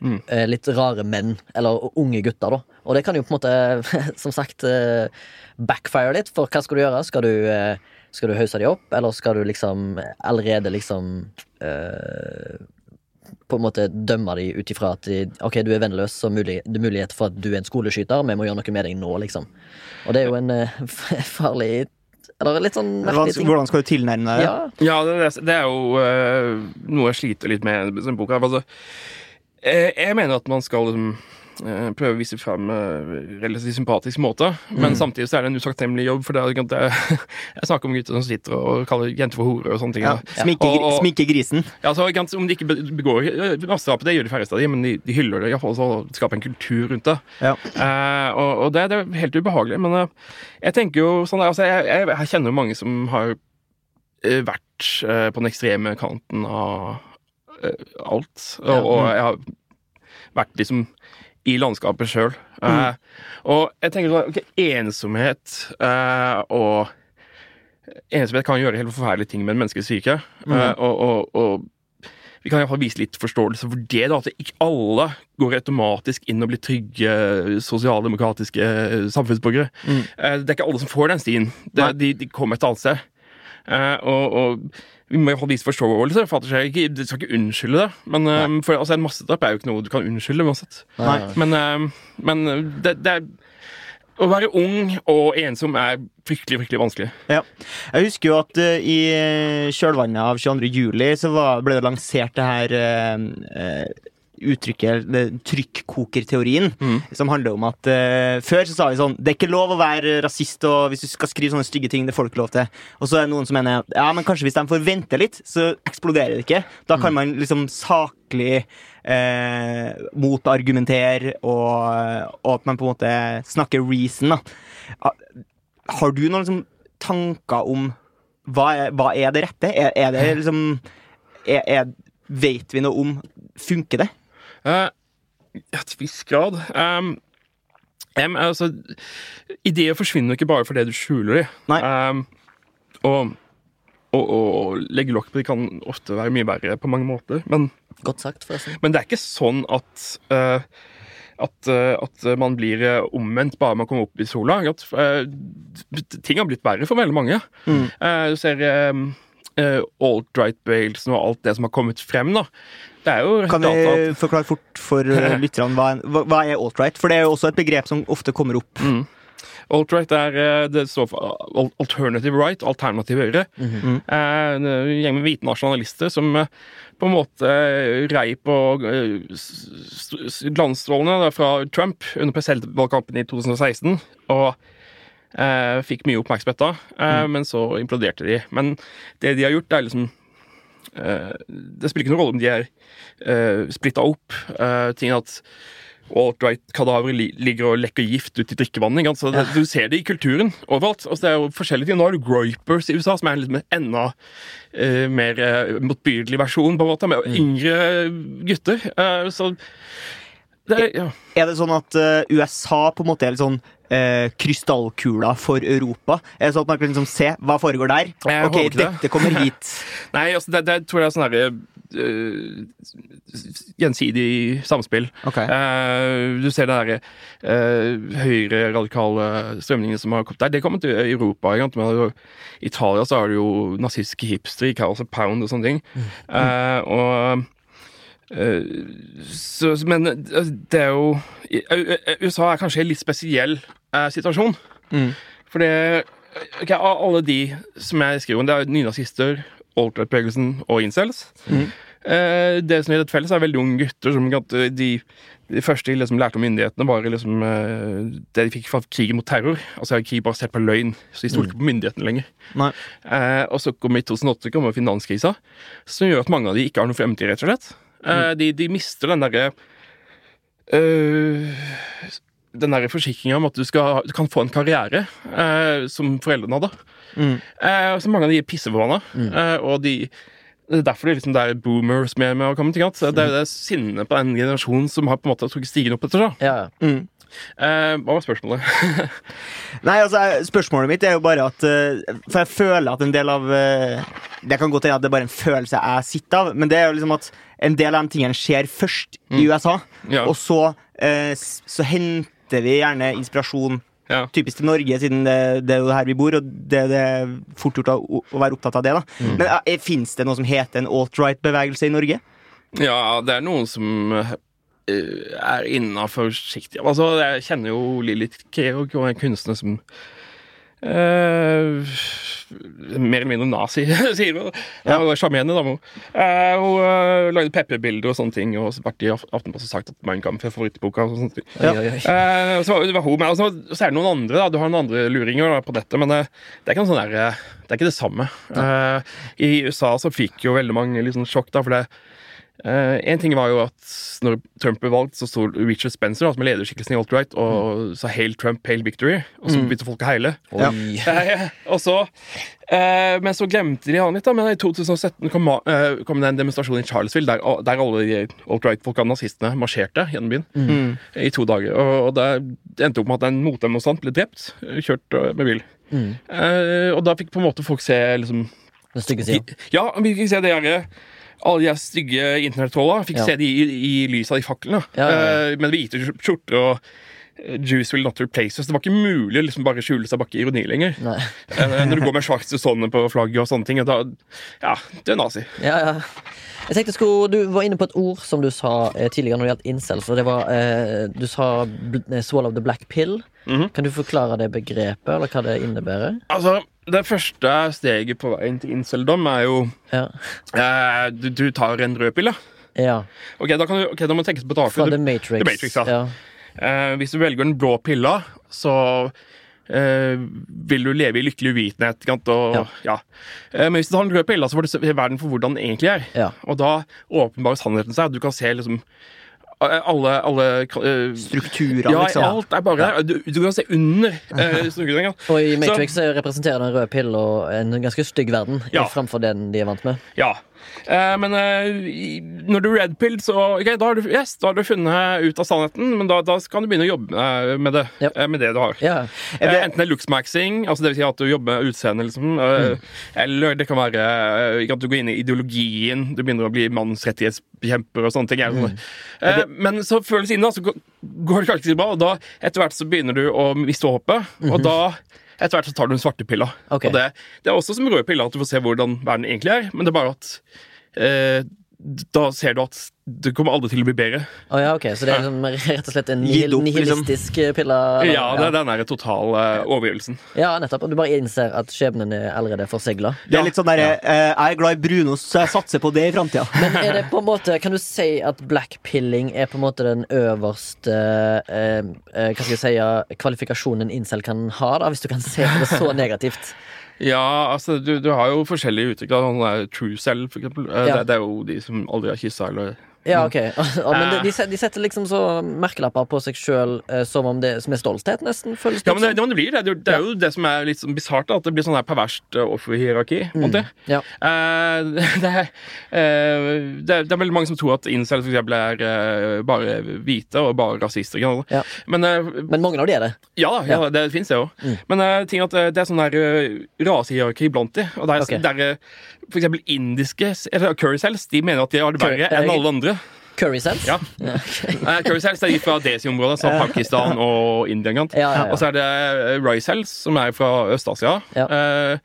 mm. Litt rare menn, eller unge gutter, da. Og det kan jo på en måte, som sagt, backfire litt, for hva skal du gjøre? Skal du skal du hause de opp, eller skal du liksom allerede liksom øh, på en måte dømme de ut ifra at de, ok, du er vennløs, så mulig, det er mulighet for at du er en skoleskyter. Vi må gjøre noe med deg nå, liksom. Og det er jo en uh, farlig eller litt sånn merkelig ting. Hvordan skal du tilnærme deg det? Ja, ja det, det, er jo uh, noe jeg sliter litt med i denne boka. Altså, jeg, jeg mener at man skal liksom Eh, prøve å vise fram eh, relativt sympatisk måte. Men mm. samtidig så er det en utakknemlig jobb. For det er, jeg snakker om gutter som sitter og kaller jenter for horer og sånne ting. Ja, sminke, og, og, sminke grisen. Ja, så, Om de ikke begår massedrap, det gjør de færreste av dem, men de, de hyller det iallfall og skaper en kultur rundt det. Ja. Eh, og, og det, det, er helt ubehagelig. Men uh, jeg tenker jo sånn altså, jeg, jeg, jeg, kjenner jo mange som har vært eh, på den ekstreme kanten av alt. Og, og jeg har vært liksom i landskapet sjøl. Mm. Uh, og jeg tenker sånn okay, Ensomhet uh, og Ensomhet kan gjøre helt forferdelige ting med en menneskes psyke. Mm. Uh, og, og, og, vi kan iallfall vise litt forståelse for det. da, At ikke alle går automatisk inn og blir trygge sosialdemokratiske samfunnsborgere. Mm. det er ikke alle som får den stien. Det, de, de kommer et annet sted. og, og vi må ha vise forståelse. for at jeg ikke, skal ikke unnskylde det. Men um, for, altså, En massedrap er jo ikke noe du kan unnskylde uansett. Men, um, men det, det, er å være ung og ensom er fryktelig fryktelig vanskelig. Ja. Jeg husker jo at uh, i kjølvannet av 22. juli så var, ble det lansert det her uh, uttrykket trykkokerteorien, mm. som handler om at uh, før så sa vi sånn Det er ikke lov å være rasist, og hvis du skal skrive sånne stygge ting, det får du ikke lov til. Og så er det noen som mener ja, men kanskje hvis de får vente litt, så eksploderer det ikke. Da kan mm. man liksom saklig eh, motargumentere, og, og, at man på en måte snakker reason. Da. Har du noen liksom, tanker om hva er, hva er, det rette? Er, er det liksom er, Vet vi noe om Funker det? Uh, til viss grad. Um, um, altså, ideer forsvinner ikke bare fordi du skjuler dem. Um, og, og, og, legge lokk på de kan ofte være mye verre på mange måter. Men, Godt sagt, forresten. Men det er ikke sånn at uh, at, at, man blir omvendt bare man kommer opp i sola. At, uh, ting har blitt verre for veldig mange. Mm. Uh, du ser uh, alt-right-bevegelsen og alt det som har kommet frem. da. Kan vi forklare fort for uh, lytterne hva, hva, er alt-right? For det er jo også et begrep som ofte kommer opp. Mm. Alt-right er eh, det står for alternative right, alternativ høyre. Mm -hmm. En gjeng med hvite nasjonalister som på en måte rei på glansstrålene fra Trump under presidentvalgkampen i 2016. og Uh, fikk mye oppmerksomhet da, uh, mm. men så imploderte de. Men det de har gjort, er liksom Det spiller ikke noen rolle om de er uh, splitta opp. Uh, ting at alt-right-kadavere ligger og lekker gift ut i drikkevannet. Så det, du ser det i kulturen overalt. Altså, det er jo forskjellige ting. Nå har du groypers i USA, som er en litt enda uh, mer uh, motbydelig versjon, på en måte, med mm. yngre gutter. Uh, så det er, ja. er, det sånn at USA på en måte er litt sånn eh, krystallkula for Europa? Eh, det sånn at man kan liksom se hva foregår der? Jeg ok, dette kommer hit. Nei, altså, det, det tror jeg er sånn herre uh, gjensidig samspill. Okay. Uh, du ser det derre uh, høyreradikale strømningene som har kommet der. Det kommer til Europa. I Italia så har du jo nazistiske hipstere Chaos of Pound og sånne ting. Uh, og så, men eh, det er jo USA er kanskje en litt spesiell eh, situasjon. Mm. For det okay, Alle de som jeg skriver om, det er nynazister, alt-right-bevegelsen og incels. Mm. Eh, det som er et felles, er veldig unge gutter som de, de første de liksom lærte om myndighetene, var liksom, det de fikk fra krigen mot terror. Altså krig basert på løgn. Så de stoler ikke mm. på myndighetene lenger. og så kom i 2008 kommer finanskrisa, som gjør at mange av de ikke har noen fremtid, rett og slett. Uh, de, de, mister den derre uh, Den derre forsikringa om at du, skal, du, kan få en karriere, uh, som foreldrene hadde. Mm. så mange av de er pisseforbanna, mm. og de det er derfor det, liksom, det er boomers med, med å komme til gatt. Det er jo det sinnet på den generasjonen som har på en måte trukket stigen opp etter. Ja, ja. Mm. Uh, hva var spørsmålet? Nei, altså, Spørsmålet mitt er jo bare at uh, For jeg føler at en del av uh, Det kan godt hende at det er bare en følelse jeg sitter av, men det er jo liksom at en del av de tingene skjer først mm. i USA, ja. og så, så henter vi gjerne inspirasjon ja. Typisk til Norge, siden det, det, er jo her vi bor, og det, det er fort gjort å, å, være opptatt av det. da mm. Men Fins det noe som heter en alt-right-bevegelse i Norge? Ja, det er noen som Eh, er innafor forsiktig. Altså, jeg kjenner jo litt Keog og en kunstner som uh, mer eller mindre nazi, sier hun. Ja. Sjarmerende dame. Uh, hun uh, lagde pepperbilder og sånne ting, og så vært i Aftenposten sagt at Mein Kampf er favorittboka. Og sånt. Ja. Uh, så var hun, med. Og så er det noen andre. da, Du har noen andre luringer da, på dette, men det er ikke noe sånn der, det er ikke det samme. I USA så fikk jo veldig mange liksom, sjokk, da, for det Uh, en ting var jo at når Trump ble valgt, så sto Richard Spencer, som er lederskikkelsen i alt-right, og mm. sa 'Hail Trump, hail victory', og så mm. begynte folk å heile. Ja. Uh, og så uh, Men så glemte de han litt, da. Men i 2017 kom, kom det en demonstrasjon i Charlesville der, der alle de alt-right-folka, nazistene, marsjerte gjennom byen mm. i to dager. Og, og det endte opp med at en motdemonstrant ble drept, kjørt med bil. Mm. og da fikk på en måte folk se liksom Den stygge sida? Ja, vi fikk se det derre alle de stygge internettrolla. Fikk se de i, i lys av de faklene. Uh, med hvite skjorter og eh, Juice will not replace us. Det var ikke mulig å liksom bare skjule seg bak ironi lenger. uh, når du går med svarte sånne på flagget og sånne ting. Da, ja, det er nazi. Ja, ja. Jeg tenkte skulle, Du var inne på et ord som du sa tidligere når det gjaldt incels. Og det var, eh, du sa 'swallow the black pill'. Mm -hmm. Kan du forklare det begrepet, eller hva det innebærer? Altså, det første steget på veien til inceldom er jo ja. eh, du, du, tar en rød pille. Ja. Ok, Da, kan du, okay, da må du tenke på taket. Fra The Matrix. The Matrix ja. ja. Eh, hvis du velger den blå pilla, så eh, vil du leve i lykkelig uvitenhet. Og, ja. ja. Eh, men hvis du tar den røde pilla, så får du se verden for hvordan den egentlig er. Ja. Og da åpenbarer sannheten seg. Du kan se liksom alle, alle uh, Strukturer, ja, liksom. alt er bare der. Du, du kan se under uh, strukturene. Og i Matrix så, representerer den røde pilla en ganske stygg verden ja. framfor den de er vant med. Ja, Eh, men eh, når du redpilled, så okay, da, har du, yes, da har du funnet ut av sannheten, men da, da kan du begynne å jobbe med det, ja. med det du har. Ja. Det, Enten det er looksmaxing, altså det vil si at du jobber med utseendet, liksom, mm. eller det kan være at du går inn i ideologien, du begynner å bli mannsrettighetskjemper og sånne ting. Mm. Det, men så føles det siden da, så går det kanskje ikke bra, og da etter hvert så begynner du å miste håpet, mm -hmm. og da etter hvert så tar du den svarte pilla. Okay. Og det, det, er også som røde pilla, at du får se hvordan verden egentlig er. Men det er bare at eh, da ser du at det kommer aldri til å bli bedre. Oh, ja, ok, Så det er liksom, rett og slett en nihil opp, liksom. nihilistisk liksom. pille? Eller? Ja, det er den der totale uh, overgivelsen. Ja, nettopp. Og du bare innser at skjebnen er allerede forsegla. Det er litt sånn der, ja. uh, Jeg er glad i brunost, så jeg satser på det i framtida. Men er det på en måte, kan du si at blackpilling er på en måte den øverste uh, Hva skal jeg si, kvalifikasjonen incel kan ha, da, hvis du kan se på det så negativt? Ja, altså, du, du, har jo forskjellige uttrykk. Sånn True Cell, for eksempel. Eh, ja. Det, det, er jo de som aldri har kyssa eller ja, ok. men de, de, setter liksom så merkelapper på seg sjøl eh, som om det som er stolthet, nesten. føles det Ja, men det, det blir det. Det, det er jo det som er litt sånn bisart, at det blir sånn her perverst uh, offerhierarki. Mm. Ja. Uh, det, er, uh, det, er veldig mange som tror at incel for eksempel er uh, bare hvite og bare rasister. Ja. Men, men, mange av de er det? Ja, ja, det fins det òg. Mm. Men ting at det er sånn der rasehierarki blant de. Og det er, okay. der, for eksempel indiske eller curry cells de mener at de har det verre enn alle andre. Curry cells? Ja. okay. curry cells er fra Desi-området, som Pakistan og India. Ja, ja, og så er det Rye cells, som er fra Øst-Asia. Uh,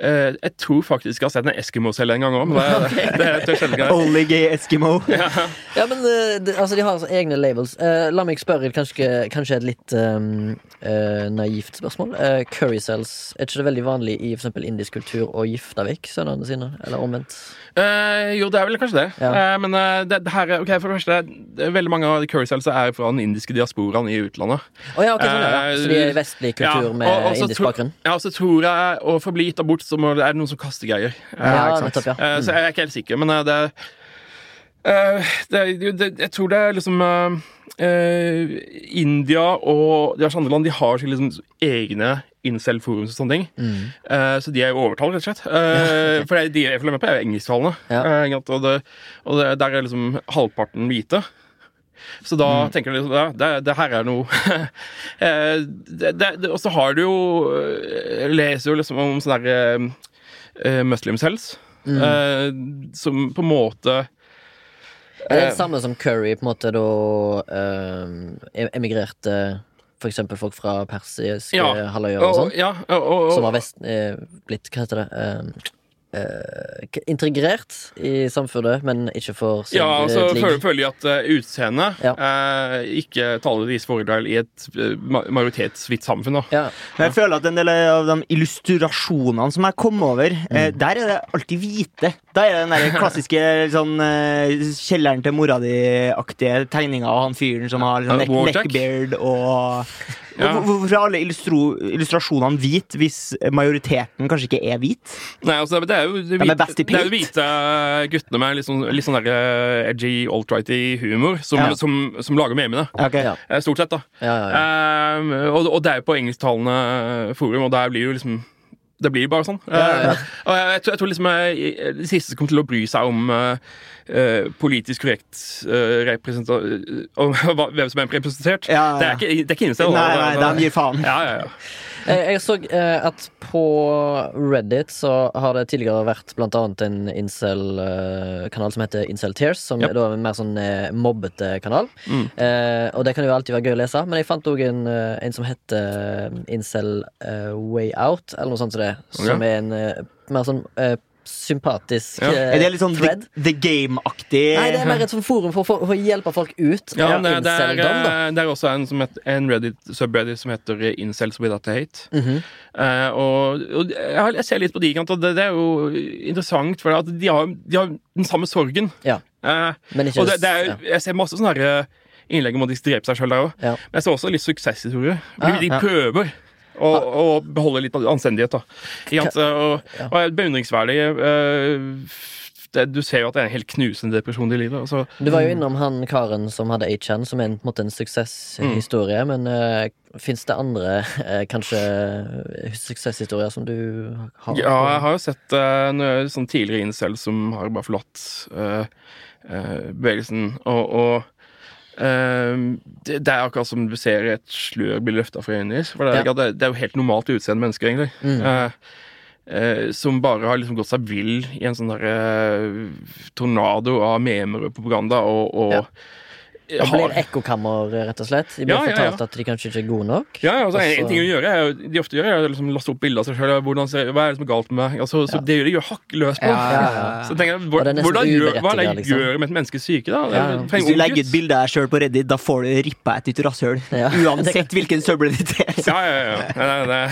Uh, jeg tror faktisk jeg har sett en Eskimo-celle en gang òg. Okay. Only gay Eskimo. ja. ja. men uh, de, altså, de har altså egne labels. Uh, la meg spørre kanskje, kanskje et litt um, naivt spørsmål. curry cells, er ikke det veldig vanlig i for indisk kultur å gifte vekk sønnene sine? Eller omvendt? jo, det er vel kanskje det. Ja. men det, det, her er, ok, for det første, veldig mange av curry cells er fra den indiske diasporaen i utlandet. Oh, ja, okay, sånn, ja. Så de er vestlig kultur med og, indisk bakgrunn? Ja, og så tror jeg, å få bli gitt abort så må, er det noen som kaster greier. Ja, nettopp, ja. Mm. Så jeg er ikke helt sikker, men eh, det, uh, det, det Jeg tror det er liksom uh, India og de andre land de har liksom egne incel-forum og sånne ting. Mm. Uh, så de er jo overtalt, rett og slett. Uh, for de jeg følger med på, er engelsktalende. Ja. Uh, og, det, og det, der er liksom halvparten hvite. Så da mm. tenker du liksom ja, det, det, her er noe Og så har du jo Leser jo liksom om sånn derre uh, Muslims cells, mm. uh, som på en måte Er det det samme som Curry på en måte da emigrerte eksempel folk fra persiske ja. halvøyer og sånn? Ja, som har vest, blitt Hva heter det? Uh, integrert i samfunnet, men ikke for sin Ja, altså føler, føler jeg at uh, utseendet ja. uh, ikke taler deres fordel i et uh, majoritetshvitt samfunn. Ja. Jeg føler at en del av de illustrasjonene som jeg kom over, mm. der er det alltid hvite. Da er det den der klassiske sånn, kjelleren til mora di-aktige tegninga av han fyren som har sånn, neckbeard og ja. Hvorfor er alle illustrasjonene hvit hvis majoriteten kanskje ikke er hvit? Nei, altså, det er jo de, hvite, det er hvite guttene med litt sånn, litt sånn der, uh, edgy, alt-righty humor som, ja. som, som, lager memene. Okay. Ja. Eh, stort sett, da. Um, og, og, det er jo på engelsktalende forum, og der blir jo liksom det blir bare sånn. Ja, ja. Uh, og jeg, jeg, tror, jeg, tror, liksom jeg, de siste kommer til å bry seg om uh, uh, politisk korrekt Om hvem som er representert. Ja, det er ikke, det er ikke innstedet. Nei, nei, den gir faen. Ja, ja, ja. Jeg så at på Reddit så har det tidligere vært blant annet en incel-kanal som heter Incel Tears, som yep. er en mer sånn mobbete kanal. Mm. og det kan jo alltid være gøy å lese, men jeg fant òg en, en, som heter Incel Way Out, eller noe sånt som det, som okay. er en mer sånn sympatisk ja. Er det litt sånn thread. The, the Game-aktig? Nei, det er mer et sånn forum for, for, for, å hjelpe folk ut. Ja, det, det, er, eh, det, er, også en, heter, en Reddit, subreddit som heter Incels Without Hate. Mm -hmm. uh, og, og, jeg ser litt på de, og det, det er jo interessant, for de har, de har, den samme sorgen. Ja. Uh, og det, det er, jeg ser masse sånne innlegg om at de dreper seg sjøl der òg. Ja. Men jeg ser også litt suksesshistorier. De, de prøver. Å og beholde litt anstendighet. da. Og, og er beundringsverdig. Uh, det, du ser jo at det er en helt knusende depresjon i livet. Altså. Du var jo innom han karen som hadde HN, som er en, måte, en suksesshistorie. Mm. Men uh, fins det andre uh, kanskje suksesshistorier som du har? Ja, jeg har jo sett uh, sånn tidligere incel som har bare forlatt uh, bevegelsen. og, og det, det, er akkurat som du ser et slør bli løfta fra øynene deres. Det, ja. det, det, er jo helt normalt utseende mennesker, egentlig. Mm Uh, som bare har liksom gått seg vill i en sånn derre eh, tornado av memer og propaganda og, og ja. Det blir ekkokammer, rett og slett? De blir ja, fortalt ja, ja. at de kanskje ikke er gode nok? Ja, altså, en, en, ting å gjøre er, de ofte gjør, er å liksom laste opp bilder av seg sjøl. Hva er det som er galt med meg? Altså, så Det gjør de jo hakk løs på. Så tenker jeg, hvor, hvordan gjør, Hva er det jeg liksom. gjør med et menneskes syke, da? Hvis du legger ut bilde av deg sjøl på Reddit, da får du rippa et nytt rasshøl. Uansett hvilken søppeleditet. Ja, ja, ja. Det,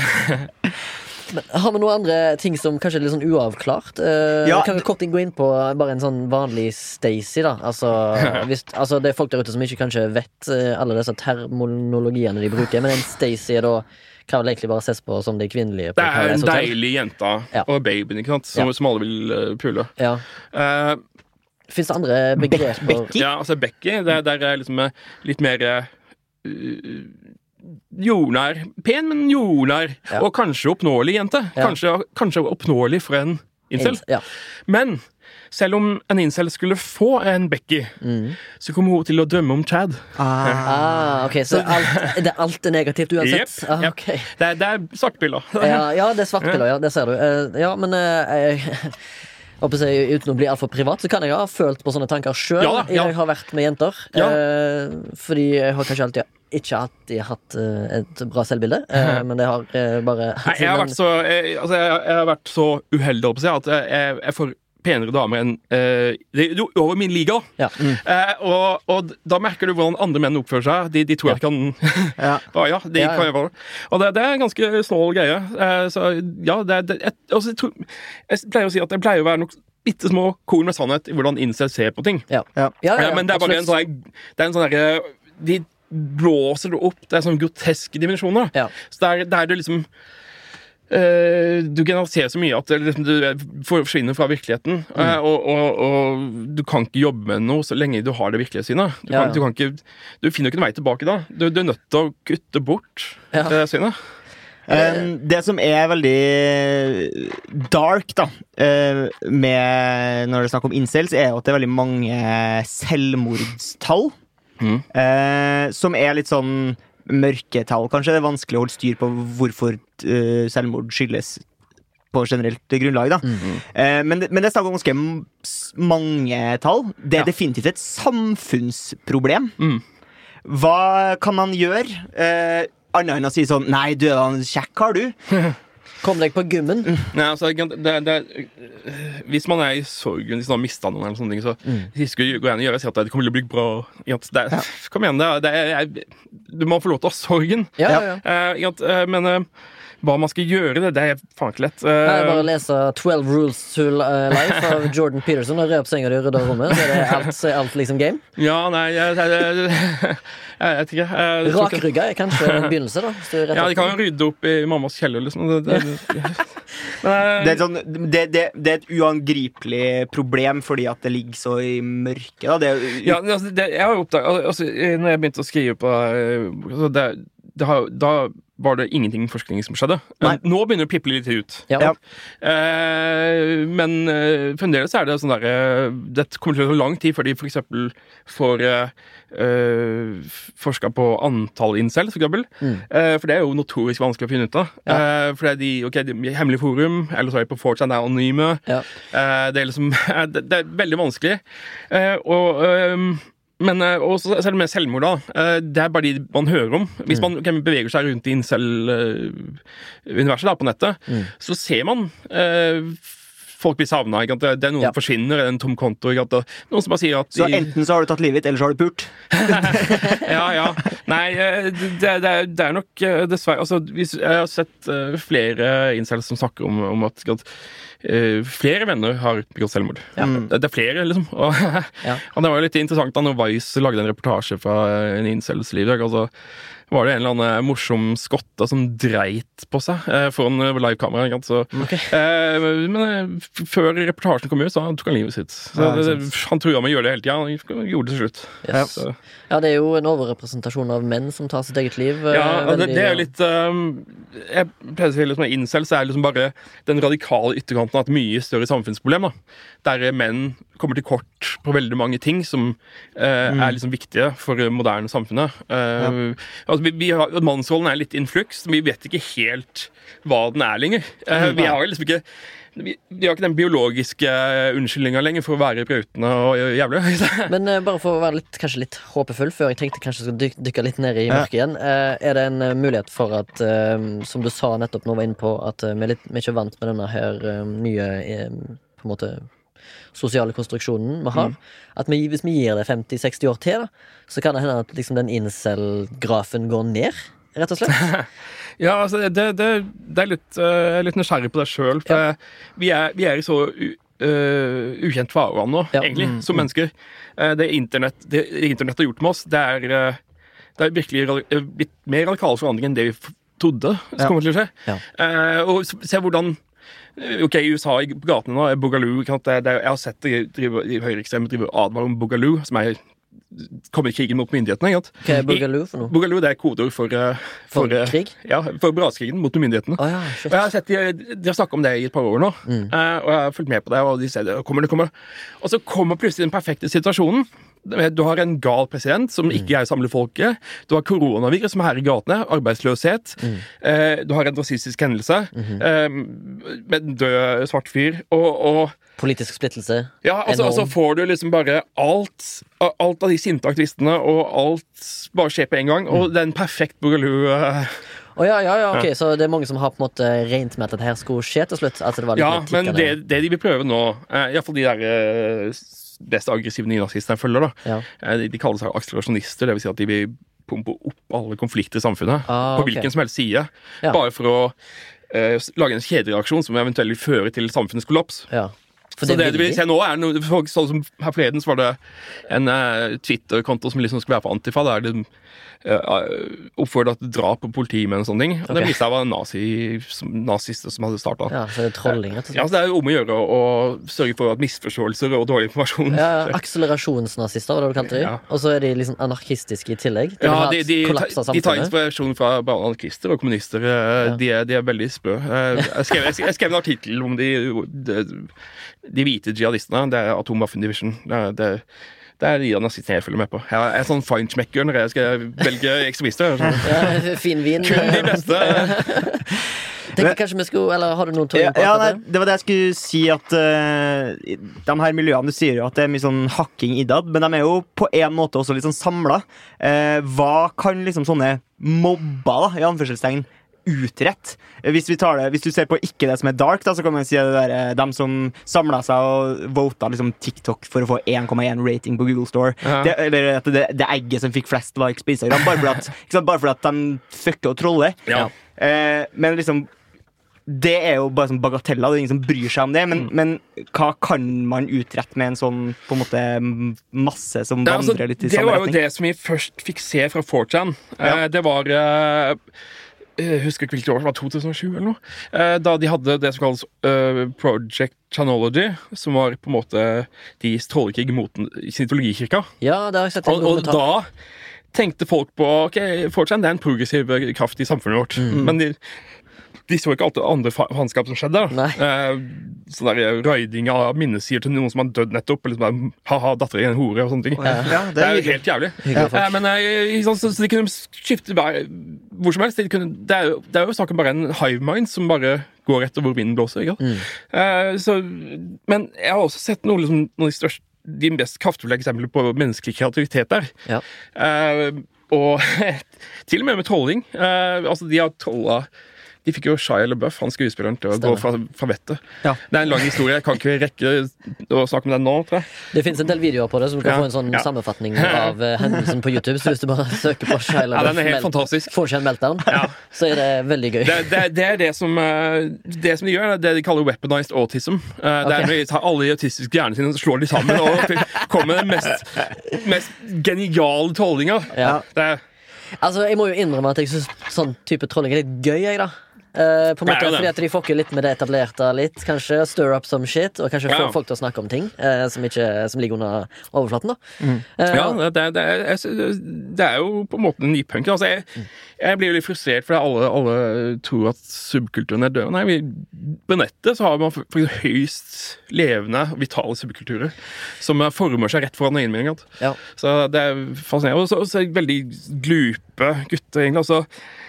men har vi noen andre ting som kanskje er litt sånn uavklart? Uh, ja. Kan vi kort gå inn på bare en sånn vanlig Stacey, da? Altså, hvis, altså, det er folk der ute som ikke kanskje vet uh, alle disse terminologiene de bruker, men en Stacey er da kan vel egentlig bare ses på som de kvinnelige. det er en deilig jente ja. og babyen ikke sant? Som, ja. som alle vil uh, pule. Ja. Uh, Fins det andre begreper? Becky? Ja, altså Becky. Det, der er liksom litt mer jordnær. Pen, men jordnær. Ja. Og kanskje oppnåelig jente. Kanskje, kanskje, oppnåelig for en incel. Ja. Men selv om en incel skulle få en Becky, mm. så kommer hun til å drømme om Chad. Ah, ah ok, Så alt, det, alt er negativt uansett? Yep, ah, okay. yep. det, det er svartpiller. ja, ja, det er svartpiller, ja. Det ser du. Uh, ja, men uh, Uten å bli altfor privat, så kan jeg ha følt på sånne tanker sjøl. Ja, ja. Jeg har vært med jenter. Ja. Eh, fordi jeg har kanskje alltid ikke alltid hatt uh, et bra selvbilde, uh, men det har uh, bare Nei, jeg, har vært så, jeg, altså, jeg, jeg, har vært så uheldig å si, at jeg, jeg får penere damer enn uh, over min liga. Ja. Mm. Og, og, da merker du hvordan andre menn oppfører seg. De, de tror jeg kan ja. ja, de ja, kan gjøre det. Og det, det er en ganske snål greie. så ja, det, det jeg, altså, jeg, tror, jeg, pleier å si at det pleier å være nok bitte små korn med sannhet i hvordan incel ser på ting. Ja. men det er bare en sånn, det er en sånn der de blåser det opp. Det er sånne groteske dimensjoner. Ja. Så der, der du liksom uh, Du generaliserer så mye at liksom, du forsvinner fra virkeligheten. Mm. Uh, og, og, og, du kan ikke jobbe med noe så lenge du har det virkelige Du, ja, ja. du, ikke, du finner ikke noen vei tilbake da. Du, du er nødt til å kutte bort ja. det synet. Um, det som er veldig dark da med når det er snakk om incels, er at det er veldig mange selvmordstall. Mm. Eh, som er litt sånn mørketall, kanskje. Det er vanskelig å holde styr på hvorfor uh, selvmord skyldes på generelt grunnlag. da. Mm eh, men, men, det er snakk om ganske mange tall. Det er ja. definitivt et samfunnsproblem. Mm. Hva kan man gjøre? Eh, Annet enn å si sånn Nei, du er en kjekk kar, du. Kom deg på gymmen. Nei, altså, det, det, hvis man er i sorgen, hvis man har mista noen, eller sånne ting, så mm. siste går igjen og gjøre si at det kommer til å bli bra. Det, ja. Kom igjen, det, er, du må få lov til å ha sorgen. Ja, ja, ja. Uh, men uh, hva man skal gjøre, det, det er faen ikke lett. Uh, Nei, bare lese 12 Rules to Life av Jordan Peterson og re opp senga di og rydde rommet. Så er det alt, alt liksom game? Ja, nei Jeg, jeg, jeg, jeg vet ikke. Rakrygga er kanskje en begynnelse, da? ja, de kan jo rydde opp i mammas kjeller, liksom. Det, det, det, er, sånn, det, er et uangripelig problem fordi at det ligger så i mørket. Da. ja, altså, jeg har jo oppdaget altså, Når jeg begynte å skrive på eh, altså, det, har, Da var det ingenting forskning som skjedde. Nei. Nå begynner det å piple litt ut. Ja. Eh, men eh, fremdeles er det sånn derre eh, Det kommer til å ta lang tid før de f.eks. får eh, eh forska på antall incel, for eksempel. Mm. Eh, for det er jo notorisk vanskelig å finne ut av. Ja. Eh, for det er de, okay, de hemmelige forum, eller så er de på 4chan, det er anonyme. Ja. det, er liksom, det, det, er veldig vanskelig. og men eh, også, selv med selvmord, da. Eh, det er bare de man hører om. Hvis mm. man okay, beveger seg rundt i incel-universet på nettet, mm. så ser man folk blir savna. Det, er noen ja. forsvinner, det er en tom konto. Noen som bare sier at de... Så enten så har du tatt livet ditt, eller så har du pult? ja, ja. Nei, eh, det, det, er nok eh, dessverre Altså, jeg har sett flere incels som snakker om, om at, at flere venner har begått selvmord. Ja. Det, det, er flere, liksom. Og, ja. og, det var jo litt interessant da når Vice lagde en reportasje fra en incels liv. Altså, var det en eller annen morsom skotte som dreit på seg eh, foran livekamera. Okay. Eh, men eh, før reportasjen kom ut, så tok han livet sitt. Ja, han trua med å gjøre det hele tida. Han gjorde det til slutt. Yes. Ja, det er jo en overrepresentasjon av menn som tar sitt eget liv. Eh, ja, veldig, det, det, er litt um, Jeg pleier å si liksom så er liksom bare den radikale ytterkanten av et mye større samfunnsproblem. da. Der menn kommer til kort på veldig mange ting som uh, mm. er liksom viktige for moderne samfunnet. Uh, ja. Altså, vi, vi har, mannsrollen er litt in flux. Vi vet ikke helt hva den er lenger. Uh, vi har liksom ikke vi, vi, har ikke den biologiske unnskyldninga lenger for å være brautende og jævlig. Men uh, bare for å være litt, kanskje litt håpefull, før jeg tenkte kanskje jeg skulle dykke, dykke litt ned i mørket igjen, uh, er det en uh, mulighet for at, som du sa nettopp nå var inne på, at vi er, litt, vi er ikke vant med denne her nye på en måte sosiale konstruksjonen vi har. Mm. At vi, hvis vi gir det 50-60 år til, da, så kan det hende at liksom, den incel-grafen går ned, rett og slett. ja, altså, det, det, det er litt, uh, litt nysgjerrig på det sjøl. For ja. vi, er, vi, er, i så uh, ukjent farvann nå, ja. egentlig, mm. som mm. mennesker. Uh, det, internett, det, internett har gjort med oss, det er, det er virkelig blitt mer radikal forandring enn det vi trodde ja. kommer til å skje. Ja. og se hvordan Ok, I USA på gatene nå er Boogaloo Jeg har sett de, de høyreekstreme drive advarer om Boogaloo, som er kommer krigen mot myndighetene. Ikke? Hva er Boogaloo for noe? Boogaloo det er kodeord for, eh, for, for eh, krig? Ja, for braskrigen mot myndighetene. Oh, ja, og jeg har sett De, de har snakka om det i et par år nå, mm. uh, og jeg har fulgt med på det. Og de sier det kommer, det kommer. Og så kommer plutselig den perfekte situasjonen. Du har en gal president som ikke greier å samle folket. Du har koronavirus som er her i gatene. Arbeidsløshet. Mm. Eh, du har en rasistisk hendelse mm -hmm. eh, med en død svart fyr. Og, og Politisk splittelse. Ja, altså, altså, får du liksom bare alt Alt av de sinte aktivistene, og alt bare skjer på en gang. Og mm. det er en perfekt boogaloo. Uh, Oh, ja, ja, ja, ok, ja. Så det er mange som har på en måte regnet med at dette her skulle skje til slutt? Altså, ja, men det, det, de vil prøve nå, uh, iallfall de der uh, best aggressive nynazistene jeg følger, da. Ja. Eh, de, de kaller seg akselerasjonister. Det vil si at de vil pumpe opp alle konflikter i samfunnet. Ah, på hvilken som helst side. Bare for å uh, lage en kjedereaksjon som eventuelt vil føre til samfunnets kollaps. Ja. Så det, det, vi ser nå er noe, sånn som Her forleden så var det en uh, Twitter-konto som liksom skulle være på Antifa. Der det oppfordra til drap på politimenn og sånne ting. Og okay. Det viste seg var nazi, nazister som hadde starta. Ja, så det er trolling, rett og slett. Ja, så det er om å gjøre å sørge for at misforståelser og dårlig informasjon Ja, Akselerasjonsnazister, var det du kalte dem. Ja. Og så er de liksom anarkistiske i tillegg. De ja, de, de, de, tar inspirasjon fra bare anarkister og kommunister. Eh, ja. De, er, de, er, veldig sprø. Eh, jeg skrev, jeg skrev en artikkel om de, de, hvite jihadistene. Det er Atomwaffen Division. Det, det det er de nazistene jeg følger med på. Jeg er sånn feinschmecker når jeg skal velge ekstremister. Ja, fin vin. Kun de beste. Tenker kanskje vi skulle, eller Har du noen tog på ja, nei, det? var det jeg skulle si. At uh, de her miljøene Du sier jo at det er mye sånn hakking innad, men de er jo på en måte også litt sånn samla. Uh, hva kan liksom sånne mobber, da, i anførselstegn, utrett. Hvis, det, hvis, du ser på ikke det som er dark, da, så kan man si det der, eh, dem som samla seg og vota liksom, TikTok for å få 1,1 rating på Google Store. Ja. Det, eller at det, det, egget som fikk flest likes på Instagram, bare fordi at, bare fordi at de fucker og troller. Ja. Eh, men liksom det er jo bare sånn bagateller. Det er ingen som bryr seg om det. Men, mm. men hva kan man utrette med en sånn på en måte masse som vandrer altså, litt i samme retning? Det var jo det som vi først fikk se fra 4chan. Ja. Eh, det var uh, jeg husker ikke hvilket år, det var 2007 eller noe. Eh, da de hadde det som kalles uh, Project Chanology, som var på en måte de strålekrig mot scientologikirka. Ja, det har jeg sett og, og da tenkte folk på ok, fortsatt det er en progressiv kraft i samfunnet vårt. Mm. Men de, de så ikke alt det andre faenskap som skjedde. Eh, sånn der Raiding av minnesider til noen som har dødd nettopp. Eller sånn Ha-ha, dattera di en hore, og sånne ting. Ja, det, er, det er jo helt jævlig. Eh, men eh, så, så, de kunne skifte bare hvor som helst. De kunne, det, er jo, det er jo saken bare en hive mind som bare går etter hvor vinden blåser. Ikke? Mm. Eh, så, men jeg har også sett noe, liksom, noen av de største de mest kraftfulle eksemplene på menneskelig kreativitet der. Ja. Uh, og til og med med trolling. Uh, altså, de har trolla de fikk jo Shia LaBeouf, han skuespilleren, til å Stemmer. gå fra, fra vettet. Ja. Det er en lang historie. Jeg kan ikke rekke å snakke om den nå, tror jeg. Det fins en del videoer på det, så du kan ja. få en sånn ja. sammenfatning av uh, hendelsen på YouTube. Så hvis du bare søker på Shia LaBeouf, ja, den er helt fantastisk. får ikke en meltdown, så er det veldig gøy. Det, det, det er det som, uh, det som de gjør, det de kaller weaponized autism. Uh, det okay. er når de tar alle de autistiske hjernene sine og slår de sammen og kommer med den mest, mest geniale tollinga. Ja. Det er Altså, Jeg må jo innrømme at jeg syns sånn type trolling er litt gøy. jeg da Uh, på en måte, fordi at De fucker litt med det etablerte. litt Kanskje Stir up some shit, og kanskje ja. få folk til å snakke om ting uh, som, ikke, som, ligger under overflaten. da mm. uh, Ja, det, det, er, det, er, jo på en måte nypunk. Altså, jeg, jeg, blir jo litt frustrert fordi alle, alle tror at subkulturen er død. Nei, vi, På nettet så har man faktisk høyst levende, vitale subkulturer som former seg rett foran øynene mine. Ja. Så det er fascinerende. Og så, veldig glupe gutter, egentlig. altså Eh,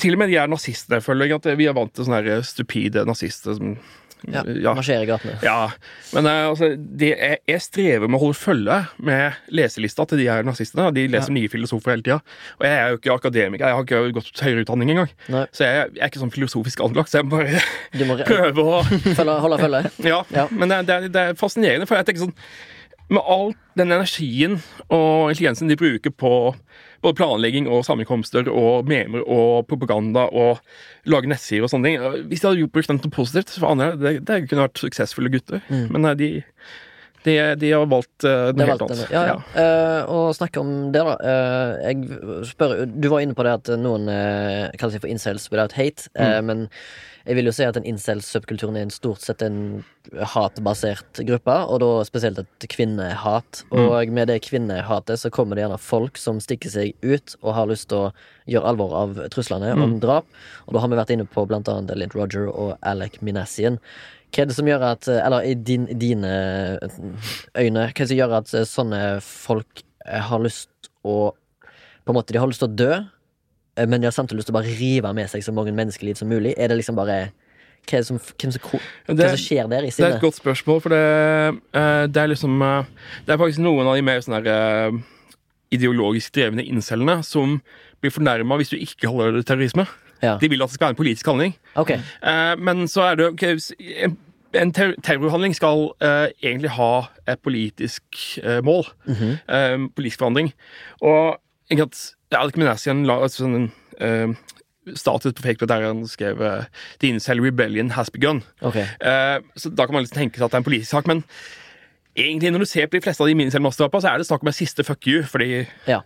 til og med de er nazistene, føler jeg. At vi er vant til sånne stupide nazister som ja, ja. Marsjere i gatene. Ja. Men uh, altså, det, jeg, strever med å holde følge med leselista til de her nazistene. De leser ja. nye filosofer hele tida. Og jeg er jo ikke akademiker, jeg har ikke gått høyere utdanning engang. Nei. Så jeg, jeg, er ikke sånn filosofisk anlagt, så jeg bare prøver å følge, Holde følge? ja. ja. Men det, det, det, er fascinerende, for jeg tenker sånn Med all den energien og intelligensen de bruker på både planlegging og sammenkomster og memer og propaganda og lage nettsider og sånne ting. Hvis de hadde brukt den til positivt, for andre, det, det kunne vært suksessfulle gutter. Mm. Men de, de, de, har valgt uh, noe helt annet. Ja, ja. ja. Uh, og snakke om det, da. Uh, jeg spør, du var inne på det at noen uh, kaller seg for incels without hate, mm. men jeg vil jo si at en incel-subkulturen er en stort sett en hatbasert gruppe, og da spesielt et kvinnehat. Mm. Og med det kvinnehatet så kommer det gjerne folk som stikker seg ut og har lyst til å gjøre alvor av truslene mm. om drap. Og da har vi vært inne på blant annet Elliot Roger og Alec Minassian. Hva er det som gjør at Eller i din, dine øyne, hva er det som gjør at sånne folk har lyst å På en måte, de har lyst til å dø, men de har samtidig lyst til å bare rive med seg så mange menneskeliv som mulig. Er det liksom bare hva, som, hvem som, hva det, som skjer der i sinnet? Det er et godt spørsmål, for det, uh, det er liksom uh, Det er faktisk noen av de mer sånne uh, ideologisk drevne incellene som blir fornærma hvis du ikke holder det terrorisme. Ja. De vil at det skal være en politisk handling. Okay. men så er det okay, en, terrorhandling skal egentlig ha et politisk mål. Mm -hmm. politisk forandring. Og at Alkmenasian la altså, sånn uh, status på Facebook der han skrev uh, 'The incel rebellion has begun'. Okay. Uh, så da kan man liksom tenke seg at det er en politisk sak, men egentlig når du ser på de fleste av de minicell-masterdrapene, så er det snakk om en siste fuck you, for de ja.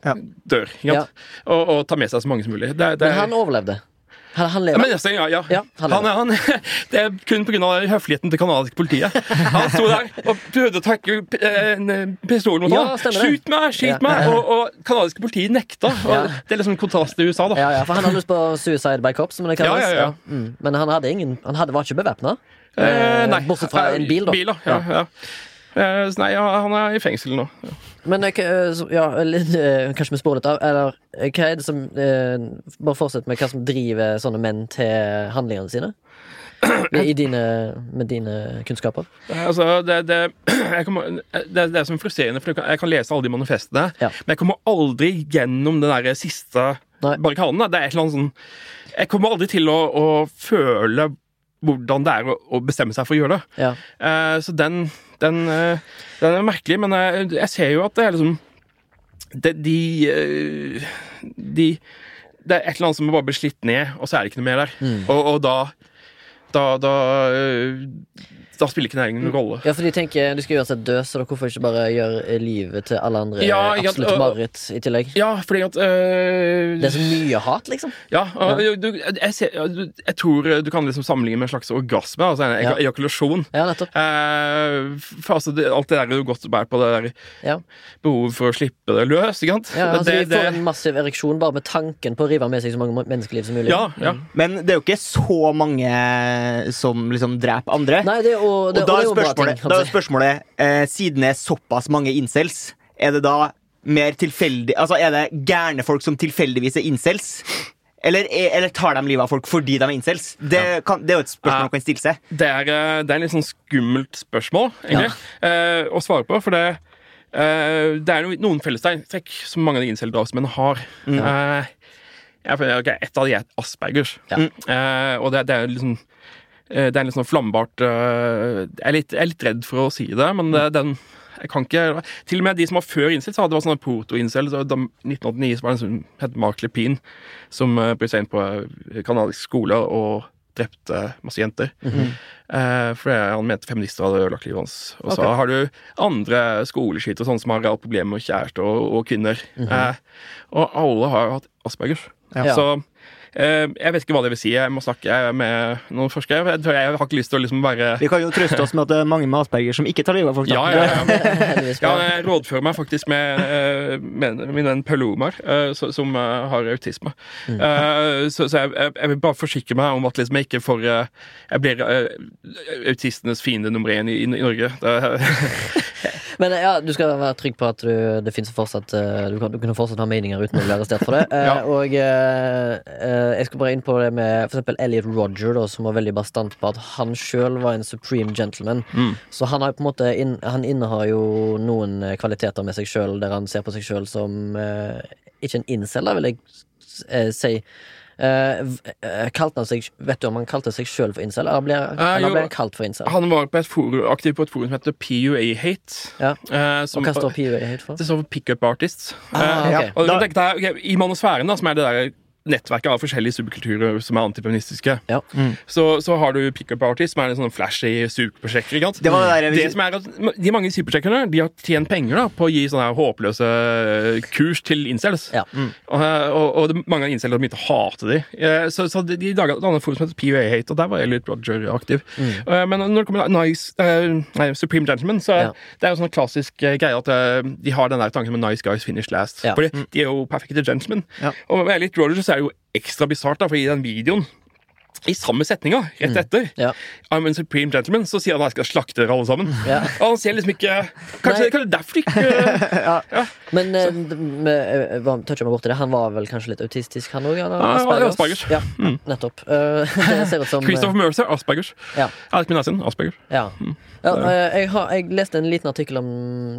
dør. Ja. Og, og tar med seg så mange som mulig. Det, det, men han overlevde? Han, han lever? Ja, nesten, ja, ja. ja han han, han, det er kun pga. høfligheten til canadisk politiet. Han sto der og prøvde å trekke eh, pistolen mot ja, ham. Skyt meg! Skyt meg! Og, og kanadiske politiet nekta. Det er liksom kontrast til USA, da. Ja, for han hadde lyst på suicide by cops, men, det kalles. Ja, ja, ja. Mm. Men han hadde ingen Han hadde, var ikke bevæpna? Eh, nei. Bortsett fra en bil, da. Bil, da. Ja, ja. Eh, nei, han er i fengsel nå. Ja. Men eh, ja, litt, kanskje vi spår litt av. Eller hva er det som Bare fortsett med hva som driver sånne menn til handlingene sine. I dine, med dine kunnskaper? Altså, det, det, kommer, det, det er som frustrerende, for jeg kan lese alle de manifestene, ja. men jeg kommer aldri gjennom den der siste barrikaden. Det er et eller annet sånn Jeg kommer aldri til å, å føle hvordan det er å, å, bestemme seg for å gjøre det. Ja. Så den, den, uh, den, er merkelig, men jeg, eh, jeg, ser jo at det er liksom det, de, uh, de Det er et eller annet som bare blir slitt ned, og så er det ikke noe mer der. Mm. Og, og, da da, da da spiller ikke næringen noen rolle. Ja, for de tenker du skal uansett dø, så da hvorfor ikke bare gjøre livet til alle andre ja, absolutt mareritt i tillegg? Ja, fordi at øh, Det er så mye hat, liksom. Ja, Øh, ja. Du, jeg, ser, jeg, tror du kan liksom sammenligne med en slags orgasme, altså en ja. ejakulasjon. Ja, nettopp. Uh, for altså, det, alt det der er jo godt bært på det der ja. behovet for å slippe det løs. ikke sant? Ja, altså, det, de får en massiv ereksjon bare med tanken på å rive med seg så mange menneskeliv som mulig. Ja, ja. Mm. Men det er jo ikke så mange som liksom dreper andre. Nei, det er jo og, det, og da, er spørsmålet, da er spørsmålet eh, siden det er såpass mange incels, er det da mer tilfeldig Altså, er det gærne folk som tilfeldigvis er incels? Eller, eller, tar de livet av folk fordi de er incels? Det, kan, det er jo et spørsmål man kan stille seg. Det er, eh, det er litt sånn skummelt spørsmål egentlig, ja. uh, å svare på. For det, uh, det er noen fellestrekk som mange av de incel-drapsmennene har. Mm. Ja, for, okay, et av de er Aspergers. Ja. Og det, det, er liksom Det er litt sånn flambart uh, jeg, er litt, jeg, er litt, redd for å si det, men det, den jeg kan ikke Til og med de som var før incel, så hadde det var sånn proto-incel. Så da 1989 så var det en som het Mark Lepin, som ble seg inn på kanadisk skole og drepte masse jenter. Mm -hmm. eh, fordi han mente feminister hadde ødelagt livet hans. Og så har du andre skoleskitt sånn som har reelt problemer med kjæreste og, og kvinner. Mm -hmm. eh, og alle har hatt Aspergers. Ja. Så Eh, jeg vet ikke hva det vil si. Jeg må snakke med noen forskere. Jeg, jeg har ikke lyst til å liksom være Vi kan jo trøste oss med at det er mange med Asperger som ikke tar livet av folk. Ja, ja, ja. ja, jeg rådfører meg faktisk med, eh, med min venn Paul Omar, eh, som har autisme. Mm. Så, så jeg, jeg, vil bare forsikre meg om at liksom jeg ikke får Jeg blir autistenes fiende nummer én i, i, i Norge. Men ja, du skal være trygg på at du, det finnes fortsatt du kan, du kan fortsatt ha meninger uten å bli arrestert for det. ja. Og Eh, jeg skal bare inn på det med eksempel Elliot Roger, da, som var veldig bastant på at han sjøl var en supreme gentleman. Mm. Så han har på en måte inn, Han innehar jo noen eh, kvaliteter med seg sjøl, der han ser på seg sjøl som ikke en incel, vil jeg si. Uh, kalte han seg, vet du om han kalte seg sjøl for incel, eller ble, eller ble han kalt for incel? Han var på forum, aktiv på et forum som heter PUA Hate. Ja. Uh, og hva står PUA Hate for? Det står for Pickup Artists. Ah, okay. og, da, okay, I manosfæren, da, som er det der nettverket av forskjellige subkulturer som er antifeministiske. Ja. Mm. Så, så, har du pickup artist, som er en sånn flashy superprosjekter. Det, det, det som er at De mange supersjekkerne de har tjent penger da, på å gi sånne håpløse kurs til incels. Ja. Mm. Og, og, og det, mange av incels har begynt å hate de. Eh, så, så de, de laga et annet forum som heter PUA Hate, og der var Elliot Roger aktiv. Mm. Uh, men når det kommer til nice, uh, Supreme Gentleman, så ja. det er jo sånn klassisk greie at de har den der tanken med nice guys finish last. Ja. Fordi mm. de er jo perfekte gentlemen. Og med Elliot Roger så er det jo ekstra bisart, for i den videoen i samme setninga, rett mm. etter, mm. ja. I'm a supreme gentleman, så sier han at jeg skal slakte dere alle sammen. Ja. Og han ser liksom ikke Kanskje, kanskje derfor ikke ja. ja. Men uh, toucher meg borti det. Han var vel kanskje litt autistisk, han òg? Aspergers. Aspergers. Ja, mm. nettopp. Uh, som, Christopher Mercer, Aspergers. Ja. Alex Minasin, Aspergers. Ja. Mm. Ja, jeg, har, jeg, leste en liten artikkel om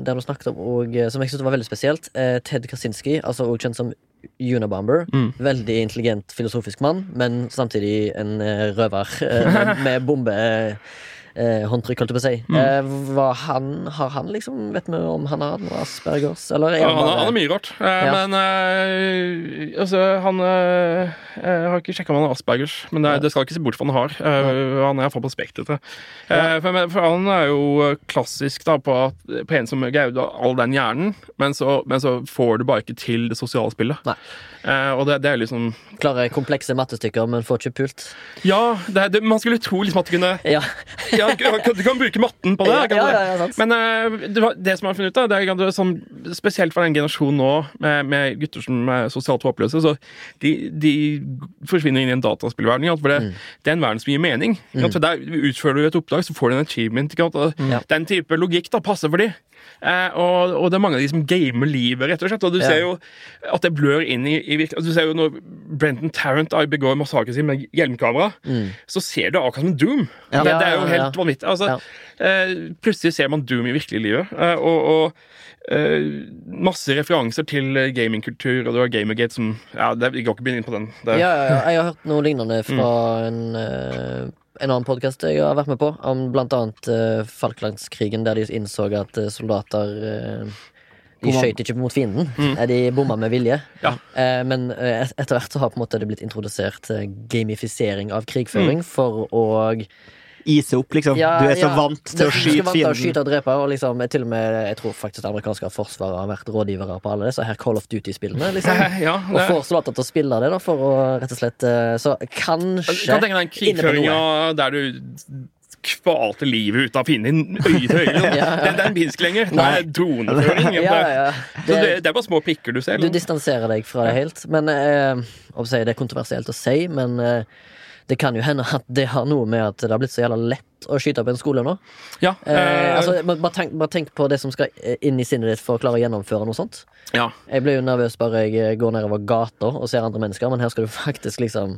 der du snakket om og, som jeg syntes var veldig spesielt. Ted Kaczynski, altså også kjent som Unabomber. Mm. Veldig intelligent filosofisk mann, men samtidig en uh, røver uh, med bombe. Eh, håndtrykk, holdt jeg på å si. Mm. Eh, han, har han liksom Vet vi om han har noe Aspergers? Eller er ja, han, han, er mye rart. Eh, ja. Men eh, altså, han eh, Jeg har ikke sjekka om han har Aspergers, men det, det, skal ikke se bort fra han har. Eh, han er iallfall på spekteret. For, for, han er jo klassisk da på, på en som greier all den hjernen, men så, men så, får du bare ikke til det sosiale spillet. Og det, det er liksom Klarer komplekse mattestykker, men får ikke pult. Ja, det, man skulle tro liksom at du kunne ja ja, du kan bruke matten på det. Ja, ja, Men uh, det som jeg har funnet ut av, det er sånn, spesielt for den generasjonen nå, med, med gutter som er sosialt håpløse, så de, de forsvinner inn i en dataspillverden. For det, mm. det, er en verden som gir mening. Mm. For der Utfører du et oppdrag, så får du en achievement. Mm. Den type logikk da passer for de. Uh, og, og, det er mange av de som gamer livet, rett og slett. Og du ser jo at det blør inn i, i virkelig, Du ser jo når Brenton Tarrant begår massakren sin med hjelmkamera, mm. så ser du akkurat som Doom. Det, det, er jo helt vanvittig. Altså, ja. eh, plutselig ser man Doom i virkelig livet. Eh, og, og eh, masse referanser til gamingkultur, og du har Gamergate som Ja, det, jeg går ikke inn på den. Ja, ja, jeg har hørt noe lignende fra mm. en en annen podkast jeg har vært med på, om blant annet uh, Falklandskrigen, der de innså at uh, soldater uh, de skøyt ikke mot fienden. Mm. De bomma med vilje. Ja. Men etter hvert så har på en måte det blitt introdusert gamifisering av krigføring mm. for å ise opp, liksom. Ja, du er så ja. vant til å skyte fienden. Til å Skyte og drepe, og liksom, til og med, jeg tror faktisk det amerikanske forsvaret har vært rådgivere på alle disse her Call of Duty-spillene. Liksom. Ja, og får soldater til å spille det, da, for å rett og slett eh, Så kanskje Kan tenke deg den krigføringa der du kvalte livet ut av fienden øye til øye. ja, ja. Den, den fins ikke lenger. Det er droneføring. Ja, det, det, det, er bare små pikker du ser. Du distanserer deg fra det helt. Men eh, Det er kontroversielt å si, men eh, det kan jo hende at det har noe med at det har blitt så jævla lett å skyte på en skole nå. Ja, eh, eh, altså, bare, tenk, bare, tenk, på det som skal inn i sinnet ditt for å klare å gjennomføre noe sånt. Ja. Jeg blir jo nervøs bare jeg går nedover gata og ser andre mennesker, men her skal du faktisk liksom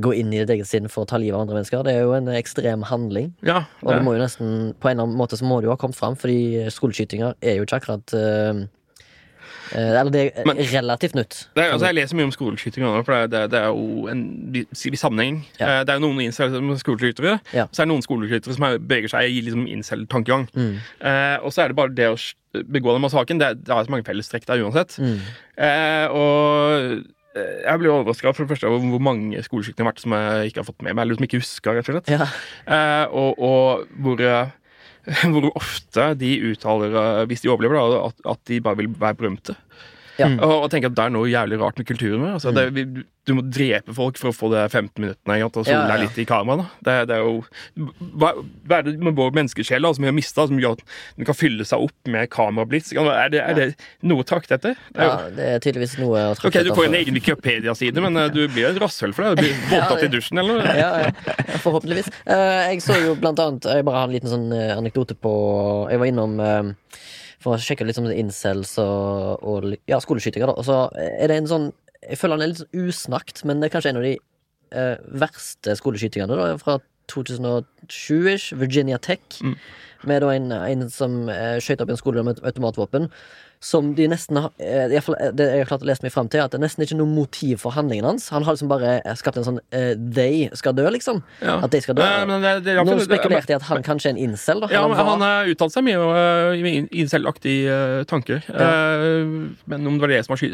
gå inn i ditt eget sinn for å ta livet av andre mennesker. Det er jo en ekstrem handling. Ja, og du må jo nesten, på en eller annen måte så må det jo ha kommet fram, fordi skoleskytinger er jo ikke akkurat uh, Eh, eller det er Men, relativt nytt. Er, altså, jeg leser mye om skoleskyting nå, for det, det, det, er jo en i sammenheng. Ja. Eh, det er jo noen skoleskyttere, ja. så er det noen skoleskyttere som beveger seg i liksom incel-tankegang. Mm. Eh, og så er det bare det å begå den massakren. Det, det er så mange fellestrekk der uansett. Mm. Eh, og eh, jeg blir overraska for det første over hvor mange skoleskyting har vært som jeg ikke har fått med meg, eller som ikke husker. rett og slett. Ja. Eh, og, og, hvor hvor ofte de uttaler, eh, hvis de overlever, da, at, at de bare vil være berømte. Ja. Og, og tenker at det er noe jævlig rart med kulturen. Altså, mm. det, du må drepe folk for å få det 15 minuttene og sole deg ja, ja. litt i kameraet. Det, det, er jo Hva, hva er det med vår menneskesjel da, som vi har mista, som gjør at den kan fylle seg opp med kamerablits? Er det, er det noe å trakte etter? ja, det er tydeligvis noe å trakte etter. Ok, Du får en egen Wikipedia-side, men uh, du blir et rasshøl for det. Du blir voldtatt i dusjen, eller noe? Ja, ja. Forhåpentligvis. Uh, jeg så jo blant annet Jeg bare har en liten sånn uh, anekdote på Jeg var innom for å sjekke litt om incels og, og ja, skoleskytinger. Da. Og så er det en sånn Jeg føler han er litt sånn usnakt, men det er kanskje en av de eh, verste skoleskytingene da, fra 2007-ish. Virginia Tech. Mm. Med da en, en som eh, skøyt opp i en skole med et automatvåpen som de nesten har eh, i fall, eh, det Jeg har klart å lese meg fram til at det er nesten ikke noe motiv for handlingen hans. Han har liksom bare eh, skapt en sånn uh, They skal dø, liksom. Ja. At de skal dø. Men, det, det, Nå spekulerte jeg at han kanskje er en incel. Da. Ja, men Han har uttalt seg mye uh, incel-aktige uh, tanker. Ja. Uh, men om det var det som var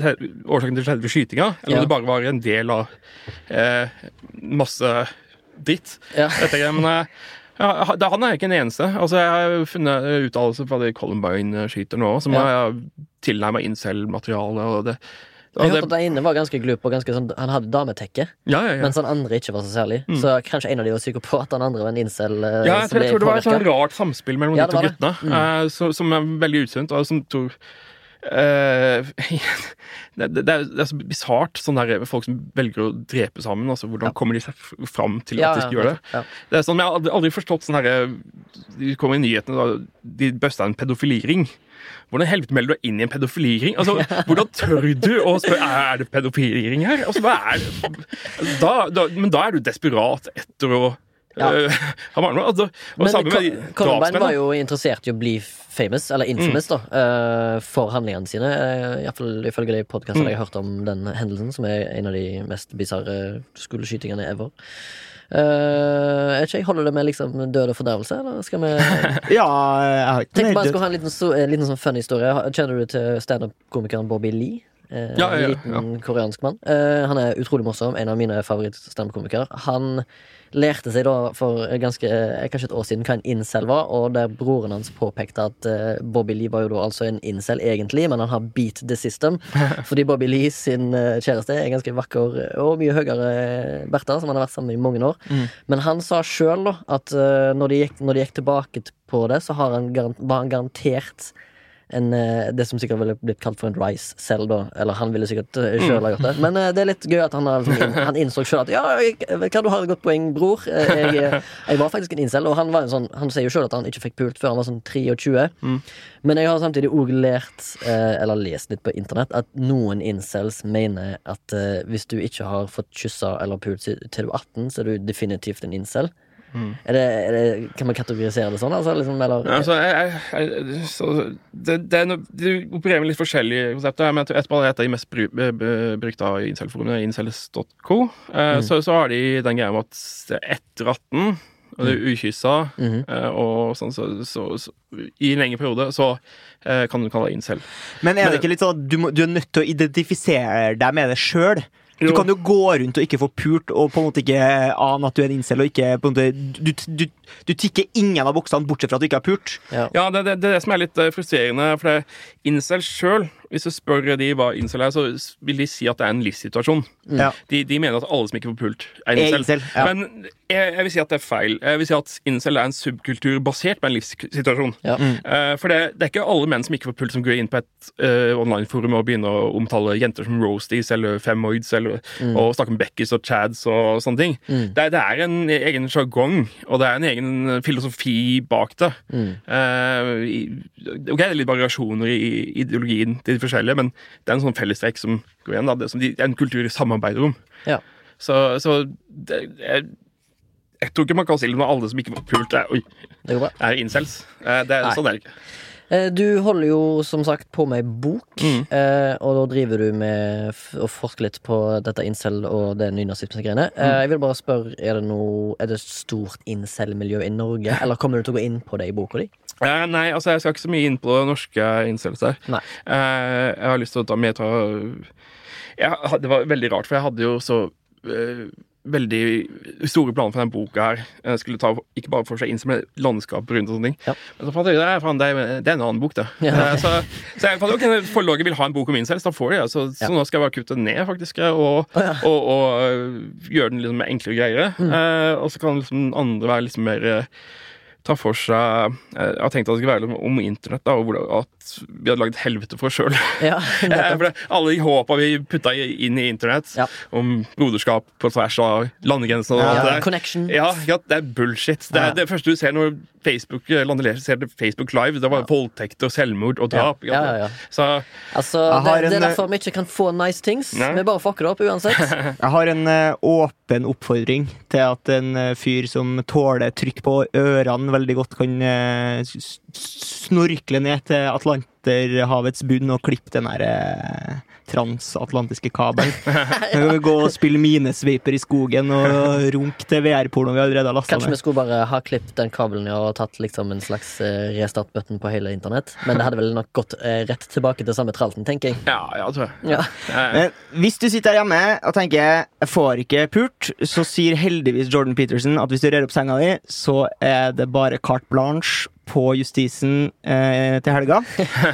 årsaken til selve skytinga, eller om det bare var en del av masse dritt. Ja. Dette, men ja, han er ikke den eneste. Altså, jeg har funnet uttalelser fra det Columbine skyter nå, som ja. har tilnærma incel-materiale. og det jeg hørte at den ene var ganske glup og ganske sånn, han hadde dametekke. Ja, ja, ja. Mens den andre ikke var så særlig. Mm. Så kanskje en av de var psykopat, den andre var en incel. Uh, ja, jeg, tror, jeg tror det var et sånn rart samspill mellom de to guttene, mm. uh, som, som, er veldig usunt. Og som tror Uh, det, det, det, er så bisart, sånn der folk som velger å drepe sammen. Altså, hvordan ja. kommer de seg fram til at ja, de skal gjøre det? Ja. Det er sånn, Jeg har aldri, aldri forstått sånn herre De kommer i nyhetene, da, de busta en pedofiliring. Hvordan helvete melder du deg inn i en pedofiliring? Altså, Hvordan tør du å spørre er det pedofiliring her? Altså, hva er det? Da, da, men da er du desperat etter å ja. Uh, altså, Men Columbine var jo interessert i å bli famous, eller infamous, mm. da, uh, for handlingene sine. Uh, Iallfall ifølge de podkastene mm. jeg har hørt om den hendelsen, som er en av de mest bisarre skoleskytingene ever. Uh, jeg, ikke, Holder det med liksom død og fordervelse, eller skal vi Ja, jeg har ikke Tenk bare jeg skulle ha en liten, en liten sånn fun historie. Kjenner du til standup-komikeren Bobby Lee? Eh, ja, ja, ja, liten koreansk mann. Eh, han er utrolig morsom. En av mine favorittstandkomikere. Han lærte seg da for ganske, eh, kanskje et år siden hva en incel var, og der broren hans påpekte at eh, Bobby Lee var jo da altså en incel egentlig, men han har beat the system. Fordi Bobby Lee sin uh, kjæreste er ganske vakker og mye høyere Bertha, som han har vært sammen med i mange år. Mm. Men han sa sjøl at uh, når, de gikk, når, de gikk, tilbake på det, så han var han garantert en, eh, det som sikkert ville blitt kalt for en rice cell, da. Eller han ville sikkert eh, sjøl ha gjort det. Men uh, det er litt gøy at han, har, liksom, han innså sjøl at ja, jeg, hva, du har et godt poeng, bror. Jeg, jeg, var faktisk en incel, og han, var en sånn, han sier jo sjøl at han ikke fikk pult før han var sånn 23. Mm. Men jeg har samtidig òg lært, eller lest litt på internett, at noen incels mener at hvis du ikke har fått kyssa eller pult til du er 18, så er du definitivt en incel. Mm. Er, det, er det, kan man kategorisere det sånn? Altså, liksom, eller, altså, jeg, jeg, så, det, det no, de opererer med litt forskjellige konsepter. Men et av de mest bry, brukte av incel-forumene, incels.co, eh, mm. så, så, har de den greia med at etter 18 og det er ukyssa, mm -hmm. og sånn, så, så, så, i en lengre periode så eh, kan du kalle det incel. Men er det ikke litt sånn at du, må, du er nødt til å identifisere deg med det sjøl? Du kan jo gå rundt og ikke få pult og på en måte ikke ane at du er en incel. og ikke på en måte, du, du, du tikker ingen av boksene bortsett fra at du ikke har pult. Ja, ja det, det, det, er det som er litt eh, frustrerende. For det, incel sjøl hvis du spør de hva incel er, så vil de si at det er en livssituasjon. Mm. Ja. De, de, mener at alle som ikke får pult, er incel. incel ja. Men jeg, jeg, vil si at det er feil. Jeg vil si at incel er en subkultur basert på en livssituasjon. Ja. Mm. Uh, for det, det, er ikke alle menn som ikke får pult, som går inn på et uh, online-forum og begynner å omtale jenter som roasties eller femoids eller, mm. og snakke om Beckys og chads og sånne ting. Mm. Det, det, er en egen sjargong, og det er en egen filosofi bak det. Uh, ok, det er litt variasjoner i ideologien til forskjellige, men det er en sånn fellestrekk som går igjen. Da, det, som de, er en kultur de samarbeider om. Ja. Så, så det, jeg, jeg, tror ikke man kan si det med alle som ikke var pult, er, oi, er incels. Eh, det, er, sånn er det ikke. Eh, du holder jo som sagt på med ei bok, mm. Eh, og da driver du med å forske litt på dette incel og det nynazisme-greiene. Mm. Jeg vil bare spørre, er det noe Er det stort incel-miljø i Norge, eller kommer du til å gå inn på det i boka di? Eh, nei, altså jeg skal ikke så mye inn på norske incels her. Eh, jeg har lyst til å ta med ta jeg, Det var veldig rart, for jeg hadde jo så eh, veldig store planer for denne boka her. Jeg skulle ta ikke bare for seg inn som landskap rundt og sånne ting. Ja. Men så fant jeg ut at det, det, er en annen bok, det. Ja. Eh, så, så, jeg fant ok, forlaget vil ha en bok om incels, da får de det. Så, så, nå skal jeg bare kutte ned, faktisk, og, oh, og, og, og øh, gjøre den liksom enklere og greiere. Mm. Og så kan liksom andre være liksom mer ta for seg Jeg har tenkt at det skulle være om internett, da, og at vi hadde lagd helvete for oss sjøl. Ja, alle de håpa vi putta inn i internett, ja. om broderskap på tvers av landegrensene ja, Connection. Ja, det er bullshit. Det er det første du ser når Facebook, ser det Facebook Live. Det var voldtekt og selvmord og drap. Så, altså, det, det, er derfor vi ikke kan få nice things. Vi bare fucker det opp uansett. Jeg har en uh, åpen oppfordring til at en uh, fyr som tåler trykk på ørene veldig godt kan eh, snorkle ned til Atlanterhavets bunn og klippe den derre eh, transatlantiske kabelen. Gå og spille minesveiper i skogen og runk til VR-porno vi allerede har lasta ned. Kanskje vi skulle bare ha klippet den kabelen og tatt liksom en slags eh, restart-button på hele internett. Men det hadde vel nok gått rett tilbake til samme tralten, tenker jeg. Ja, ja, tror jeg. Ja. Men hvis du sitter her hjemme og tenker 'jeg får ikke pult', så sier heldigvis Jordan Peterson at hvis du rer opp senga di, så er det bare carte blanche på Justisen eh, til helga.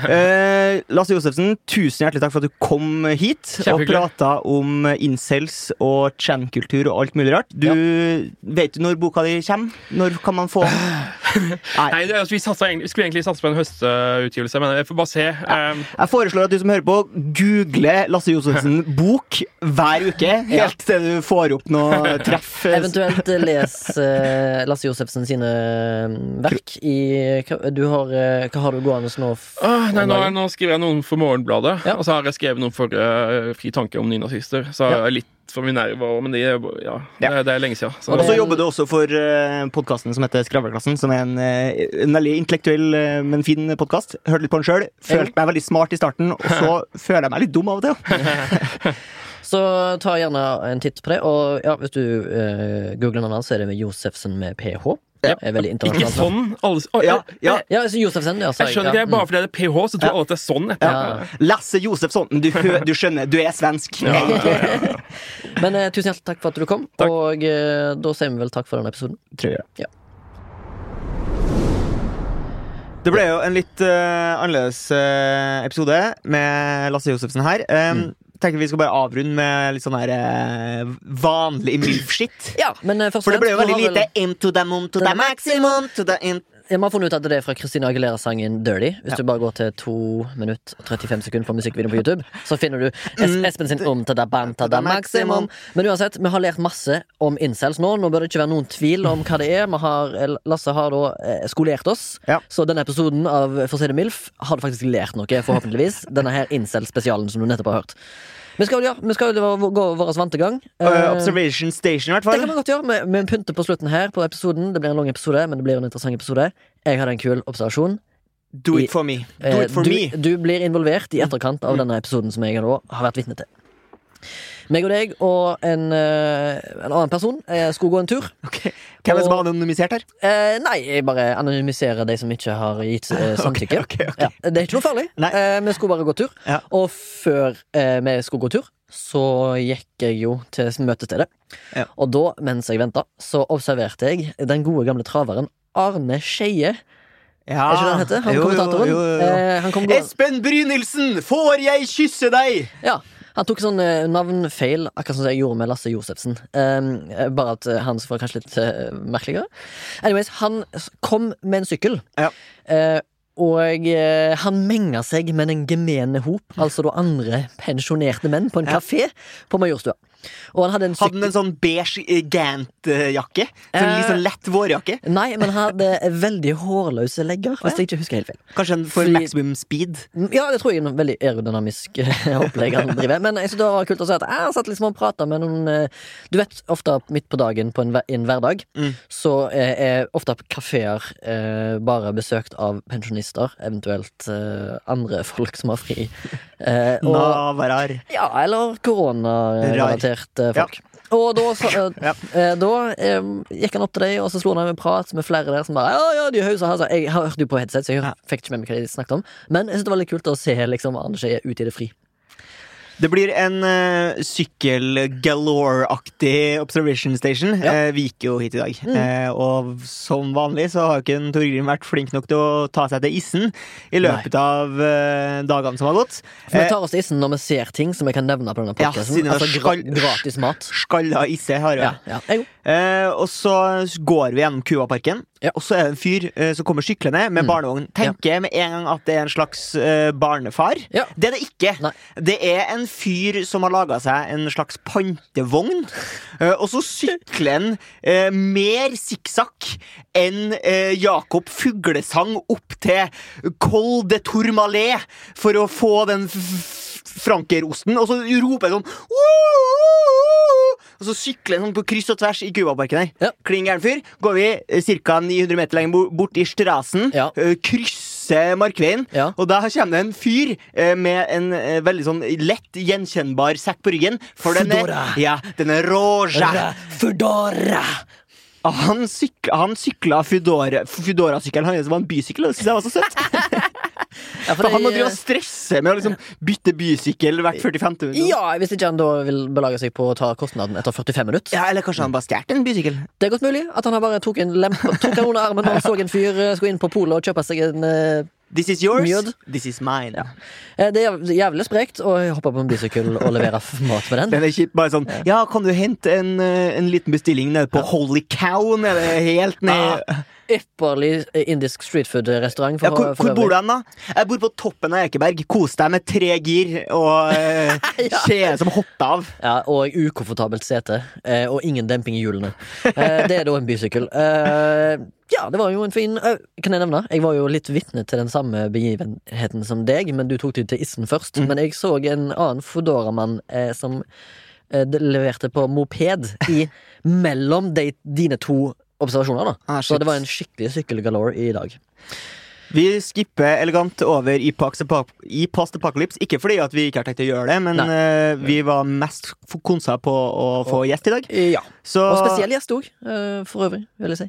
Eh, Lasse Josefsen, tusen hjertelig takk for at du kom hit og prata om incels og chan-kultur og alt mulig rart. Du, ja. Vet du når boka di kommer? Når kan man få Nei, Nei altså, vi, satsa, vi, skulle egentlig satse på en høstutgivelse, men jeg får bare se. Ja. Um, jeg foreslår at du som hører på, googler Lasse Josefsen bok hver uke, helt til du får opp noe treff. Eventuelt les uh, Lasse Josefsen sine verk i du har, eh, Hva har du gående nå? Ah, nei, nå, nå, skriver jeg noen for Morgenbladet, ja. og så har jeg skrevet noen for uh, Fri tanke om nynazister. Så ja. litt for Minerva òg, men det, ja, det, det, er lenge siden. Så. Og så jobber du også for uh, eh, podkasten som heter Skravleklassen, som er en, uh, en veldig intellektuell, uh, men fin podkast. Hørte litt på den sjøl. Følte meg veldig smart i starten, og så føler jeg meg litt dum av og til. så ta gjerne en titt på det. Og ja, hvis du eh, googler navnet hans, så er det med Josefsen med ph. Ja. Er veldig Ikke sånn? Alle, å, ja, ja. ja Josefsen, ja, jeg skjønner ikke, Bare fordi det er PH, så tror jeg at det er sånn. Lasse Josefsson. Du, du, skjønner, du er svensk. Men eh, tusen hjertelig takk for at du kom, takk. og eh, da sier vi vel takk for denne episoden. Tror jeg. Ja. Det ble jo en litt uh, annerledes uh, episode med Lasse Josefsen her. Um, mm tenker vi skal bare avrunde med litt sånn her eh, vanlig milf-shit. Ja, men eh, For det ble jo veldig lite into the moon to the maximum to the in vi har funnet ut at det er fra Christina Aguilera-sangen 'Dirty'. Hvis ja. du bare går til 2 minutter og 35 sekunder på musikkvideoen på YouTube, så finner du mm. Espen sin om tada bam tada maximum. Men uansett, vi har lært masse om incels nå. Nå bør det ikke være noen tvil om hva det er. Har, Lasse har da eh, skolert oss, ja. så denne episoden av For å si det MILF har du faktisk lært noe, forhåpentligvis. Denne her incel-spesialen som du nettopp har hørt. Vi skal, ja, vi skal gå vår vante gang. Uh, observation Station, i hvert fall. Det kan vi godt gjøre. Med, en pynte på slutten her på episoden. Det blir en lang episode, men det blir en interessant episode. Jeg hadde en kul observasjon. Do it for me. Do it for du, me. Du blir involvert i etterkant av denne episoden som jeg nå har vært vitne til. Meg og deg og en, en annen person skulle gå en tur. Okay. Hvem er det som har anonymisert her? Uh, nei, jeg bare anonymiserer de som ikke har gitt uh, samtykke. Okay, okay, ja, det er ikke noe farlig. vi skulle bare gå tur. Ja. Og før vi skulle gå tur, så gikk jeg jo til møtestedet. Ja. Og da, mens jeg venta, så observerte jeg den gode gamle traveren Arne Skeie. Ja. Er ikke det han heter? Han jo, kommentatoren. Jo, jo, eh, han Espen Brynildsen, får jeg kysse deg? Ja han tok sånn uh, navnfeil, akkurat som jeg gjorde med Lasse Josefsen. Um, bare at uh, hans var kanskje litt uh, merkeligere. Anyways, han kom med en sykkel. Ja. og han menga seg med den gemene hop, altså da andre pensjonerte menn, på en kafé på Majorstua. Og han hadde en, hadde han en sånn beige Gant-jakke? Sånn litt sånn lett vårjakke? Nei, men han hadde veldig hårløse legger, hvis jeg ikke husker helt feil. Kanskje for Fordi, maximum speed? Ja, det tror jeg er en veldig aerodynamisk opplegg han driver. Men jeg synes det var kult å se at jeg satt liksom og prata med noen Du vet, ofte midt på dagen på en, en hverdag, mm. så er ofte kafeer eh, bare besøkt av pensjonister, eventuelt eh, andre folk som har fri. Eh, Navarar. Ja, eller koronarelaterte folk. Ja. Og da, så, ja. eh, da eh, gikk han opp til deg, og så slo han av en prat med flere der som bare Ja, ja, de hausa, hausa. Jeg hørte jo på headset, så jeg fikk ikke med meg hva de snakket om. Men jeg synes det var litt kult å se liksom, Anders ut i det fri. Det blir en uh, sykkel-galore-aktig observation station. Ja. Uh, vi gikk jo hit i dag. Mm. Uh, og som vanlig så har ikke Torgrim vært flink nok til å ta seg til issen i løpet Nei. av dagene som har gått. For vi tar oss til issen når vi ser ting som vi kan nevne på denne podkasten. Ja, altså gra gratis mat. Skalla isse har jeg. Ja, ja. og så går vi gjennom Kuaparken. Ja. Og så er det en fyr uh, som kommer syklende med mm. barnevogn. Tenker ja. med en gang at det er en slags uh, barnefar. Ja. Det er det ikke. Nei. Det er en fyr som har laga seg en slags pantevogn. Uh, og så sykler han mer sikksakk enn Jakob Fuglesang opp til Col de Tourmalet for å få den frankerosten, og så roper han sånn og så sykler han sånn på kryss og tvers i Cubaparken her. Ja. Kling gæren fyr. Går vi ca. 900 meter lenger bort i Strasen. Ja. Krysser Markveien, ja. og da kommer det en fyr med en veldig sånn lett gjenkjennbar sekk på ryggen. For den er, ja, den er roja. Fudora. Han, syk, han sykla Foodora-sykkelen hans var en bysykkel, det syns jeg var så søtt. Ja, for, for han må drive og stresse med å liksom bytte bysykkel hvert 45 minutter. Ja, Hvis ikke han da vil belage seg på å ta kostnaden etter 45 minutter. Ja, Eller kanskje han bare stjal en bysykkel. Det er godt mulig at han bare tok en lempe Tok den under armen og så en fyr eh, skulle inn på polet og kjøpe seg en uh, This is yours, Mjød. this is mine. Ja. Eh, det er jævlig sprekt å hoppe på en bysykkel og levere mat med den. Den er ikke bare sånn Ja, kan du hente en, en liten bestilling nede på ja. Holy Cow? Nede helt ned ah ypperlig indisk streetfood-restaurant. Ja, hvor, hvor bor du hen, da? Jeg bor på toppen av Ekeberg. Kos deg med tre gir og eh, ja. skjede som hopper av. Ja, Og ukomfortabelt sete. Eh, og ingen demping i hjulene. Eh, det er da en bysykkel. Uh, ja, det var jo en fin Kan jeg nevne? Jeg var jo litt vitne til den samme begivenheten som deg, men du tok det til issen først. Mm. Men jeg så en annen Foodora-mann som leverte på moped i mellom de, dine to observasjoner. da ah, Så det var en skikkelig sykkelgalore i dag. Vi skipper elegant over i, i Post Apocalypse. Ikke fordi at vi ikke har tenkt å gjøre det, men uh, vi var mest konsa på å få gjest i dag. Ja, Så... Og spesiell gjest òg, uh, eh, for øvrig, vil jeg si.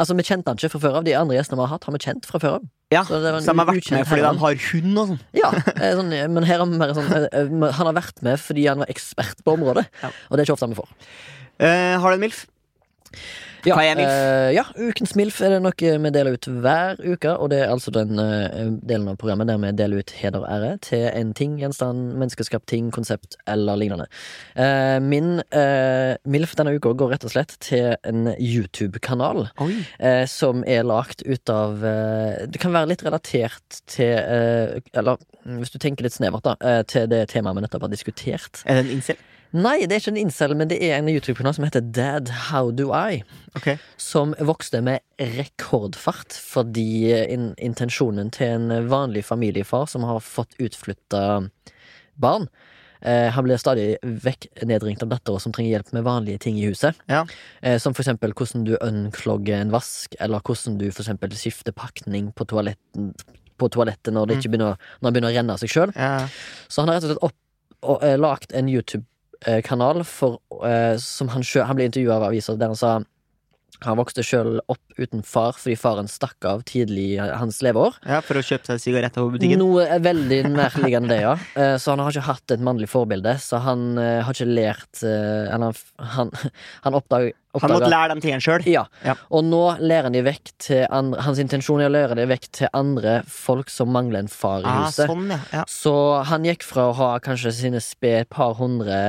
Altså, Vi kjente han ikke fra før av. De andre gjestene vi har hatt, har vi kjent fra før av. Ja, så de har vært med fordi han har hund og sånn. Ja, eh, sånn, men her er mer sånn Han har vært med fordi han var ekspert på området, ja. og det er ikke ofte vi får. Uh, har du en MILF? Ja, uh, ja, Ukens MILF er det noe vi deler ut hver uke. Og det er altså den uh, delen av programmet der vi deler ut heder og ære til en ting, gjenstand, menneskeskapt ting, konsept eller lignende. Uh, min MILF denne uka går rett og slett til en YouTube-kanal som er lagt ut av Det kan være litt relatert til Eller hvis du tenker litt snevert, da, til det temaet vi nettopp har diskutert. Er det en incel? Nei, det er ikke en incel, men det er en YouTube-kanal som heter Dad How Do I. Okay. Som vokste med rekordfart fordi in intensjonen til en vanlig familiefar som har fått utflytta barn eh, Han blir stadig vekk nedringt av dattera som trenger hjelp med vanlige ting i huset. Ja. Eh, som for eksempel hvordan du unclogger en vask, eller hvordan du for eksempel skifter pakning på, toaletten, på toalettet når det mm. ikke begynner, når det begynner å renne av seg sjøl. Ja. Så han har rett og slett opp og, eh, lagt en YouTube Eh, kanal for, uh, som han, han ble intervjua av avisa der han sa han vokste sjøl opp uten far fordi faren stakk av tidlig i hans leveår. Ja, For å kjøpe seg sigaretter på butikken? Noe er veldig nærliggende det, ja. Eh, så han har ikke hatt et mannlig forbilde. Så han har ikke lært Han, han, han oppdag, han måtte lære dem tingene sjøl? Ja. ja. Og nå lærer han de vekk til andre Hans intensjon er å lære de vekk til andre folk som mangler en far i ah, huset. Sånn, ja. Ja. Så han gikk fra å ha kanskje sine sped par hundre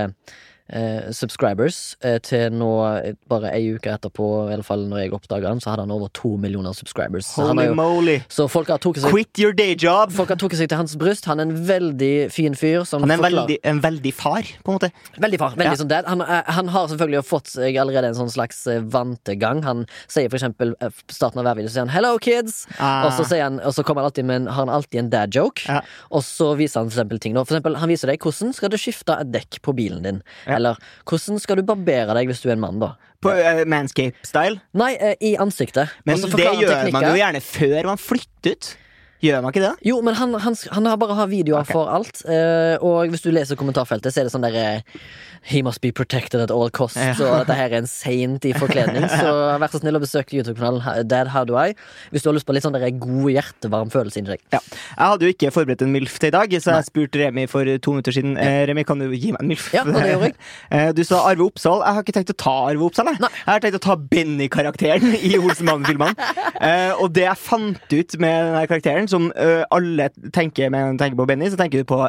eh, subscribers. Eh, til nå, eh, bare ei uke etterpå, i alle fall når jeg oppdaga han, så hadde han over to millioner subscribers. Holy jo, moly. Så folk har tatt seg Quit your day job! Folk har tatt seg til hans bryst. Han er en veldig fin fyr. han er en veldig, en veldig, far, på en måte. Veldig far. veldig ja. sånn dad. Han, han, har selvfølgelig fått seg allerede en sånn slags vantegang. Han sier for eksempel på starten av hver video sier han 'Hello, kids', ah. og, så sier han, og så kommer han alltid med en, har han alltid en dad joke. Ja. Og så viser han for eksempel ting. For eksempel, han viser deg hvordan skal du skifte et dekk på bilen din. Ja. Eller hvordan skal du barbere deg hvis du er en mann, da? På uh, manscape-style? Nei, uh, i ansiktet. Men det gjør man jo gjerne før man flytter ut. Gjør man ikke det? Jo, men han, han, han har bare har videoer okay. for alt. Uh, og hvis du leser kommentarfeltet, så er det sånn derre He must be protected at all costs, ja. og dette her er en saint i forkledning. Så vær så snill å besøke YouTube-kanalen Dad How Do I hvis du har lyst på litt sånn god, hjertevarm følelse inni deg. Ja. Jeg hadde jo ikke forberedt en MILF til i dag, så jeg spurte Remi for to minutter siden. Ja. Eh, Remi, kan du gi meg en MILF? Ja, det gjorde jeg. Eh, du sa Arve Oppsal. Jeg har ikke tenkt å ta Arve Oppsal. Jeg, jeg har tenkt å ta Benny-karakteren i Olsenmannen-filmene. Eh, og det jeg fant ut med denne karakteren, som alle tenker med tenker på Benny, så tenker du på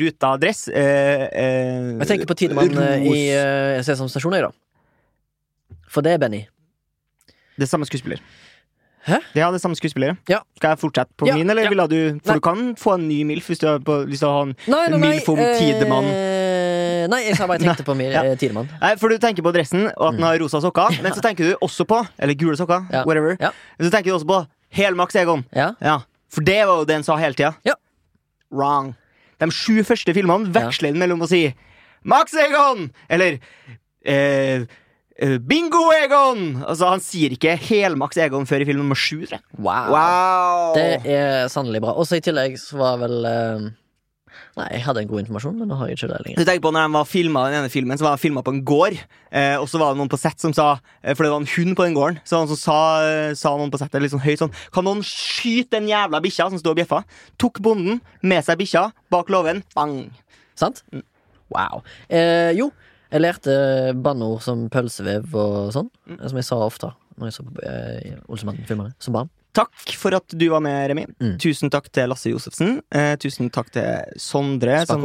ruta dress. jeg tenker på Tidemann i uh, Sesam Stasjon, jeg, da. For det er Benny. Det er samme skuespiller. Hæ? Ja, det er samme skuespiller. Ja. Skal jeg fortsette på ja, min, eller ja. du For nei. du kan få en ny MILF hvis du har på, lyst til å ha en nei, nei, MILF om eh, Tidemann. Nei, jeg bare tenkte på ja. Eh, Tidemann. Nei, For du tenker på dressen og at den har rosa sokker, men så tenker du også på Eller gule sokker, whatever. Så tenker du også på Helmaks Egon. Ja. For det var jo det han sa hele tida. Wrong. De sju første filmene veksler den mellom å si Max Egon! Eller eh, eh, Bingo Egon! Altså, han sier ikke helmaks Egon før i film nummer sju. Wow. wow. Det er sannelig bra. Og så i tillegg så var vel eh, Nei, jeg hadde en god informasjon, men nå har jeg ikke det lenger. Du tenker på når de var filmet, den ene filmen, så var de filma på en gård, eh, og så var det noen på sett som sa eh, For det var en hund på den gården, så han som sa, eh, sa noen på settet litt sånn høyt sånn Kan noen skyte den jævla bikkja som sto og bjeffa? Tok bonden med seg bikkja bak låven, bang. Sant? Mm. Wow. Eh, jo, jeg lærte banneord som pølsevev og sånn, mm. som jeg sa ofte når jeg så på eh, Olsemannen-filmene som barn. Takk for at du var med, Remi. Mm. Tusen takk til Lasse Josefsen. Eh, tusen takk til Sondre, som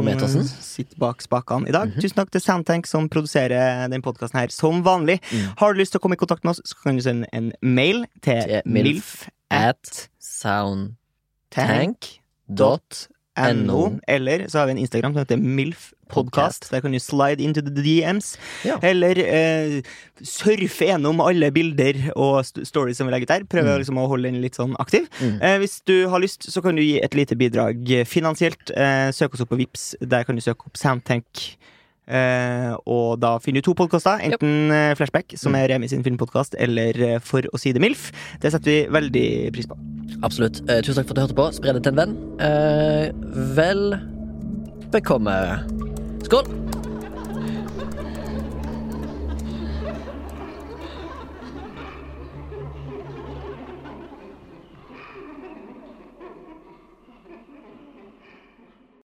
sitter bak spakene i dag. Mm -hmm. Tusen takk til Soundtank, som produserer den podkasten her som vanlig. Mm. Har du lyst til å komme i kontakt med oss, så kan du sende en mail til, til milf at soundtank.no. Eller så har vi en Instagram som heter milf podkast. Der kan du slide into the DMs. Ja. Eller eh, surfe gjennom alle bilder og stories som vi legger ut der. Prøve mm. liksom, å holde den litt sånn aktiv. Mm. Eh, hvis du har lyst, så kan du gi et lite bidrag finansielt. Eh, søk oss opp på Vips Der kan du søke opp Soundtank. Uh, og da finner du to podkaster. Enten yep. Flashback, som er Remi sin filmpodkast, eller For å si det MILF. Det setter vi veldig pris på. Absolutt. Uh, tusen takk for at du hørte på. Spre det til en venn. Uh, vel bekomme. Skål!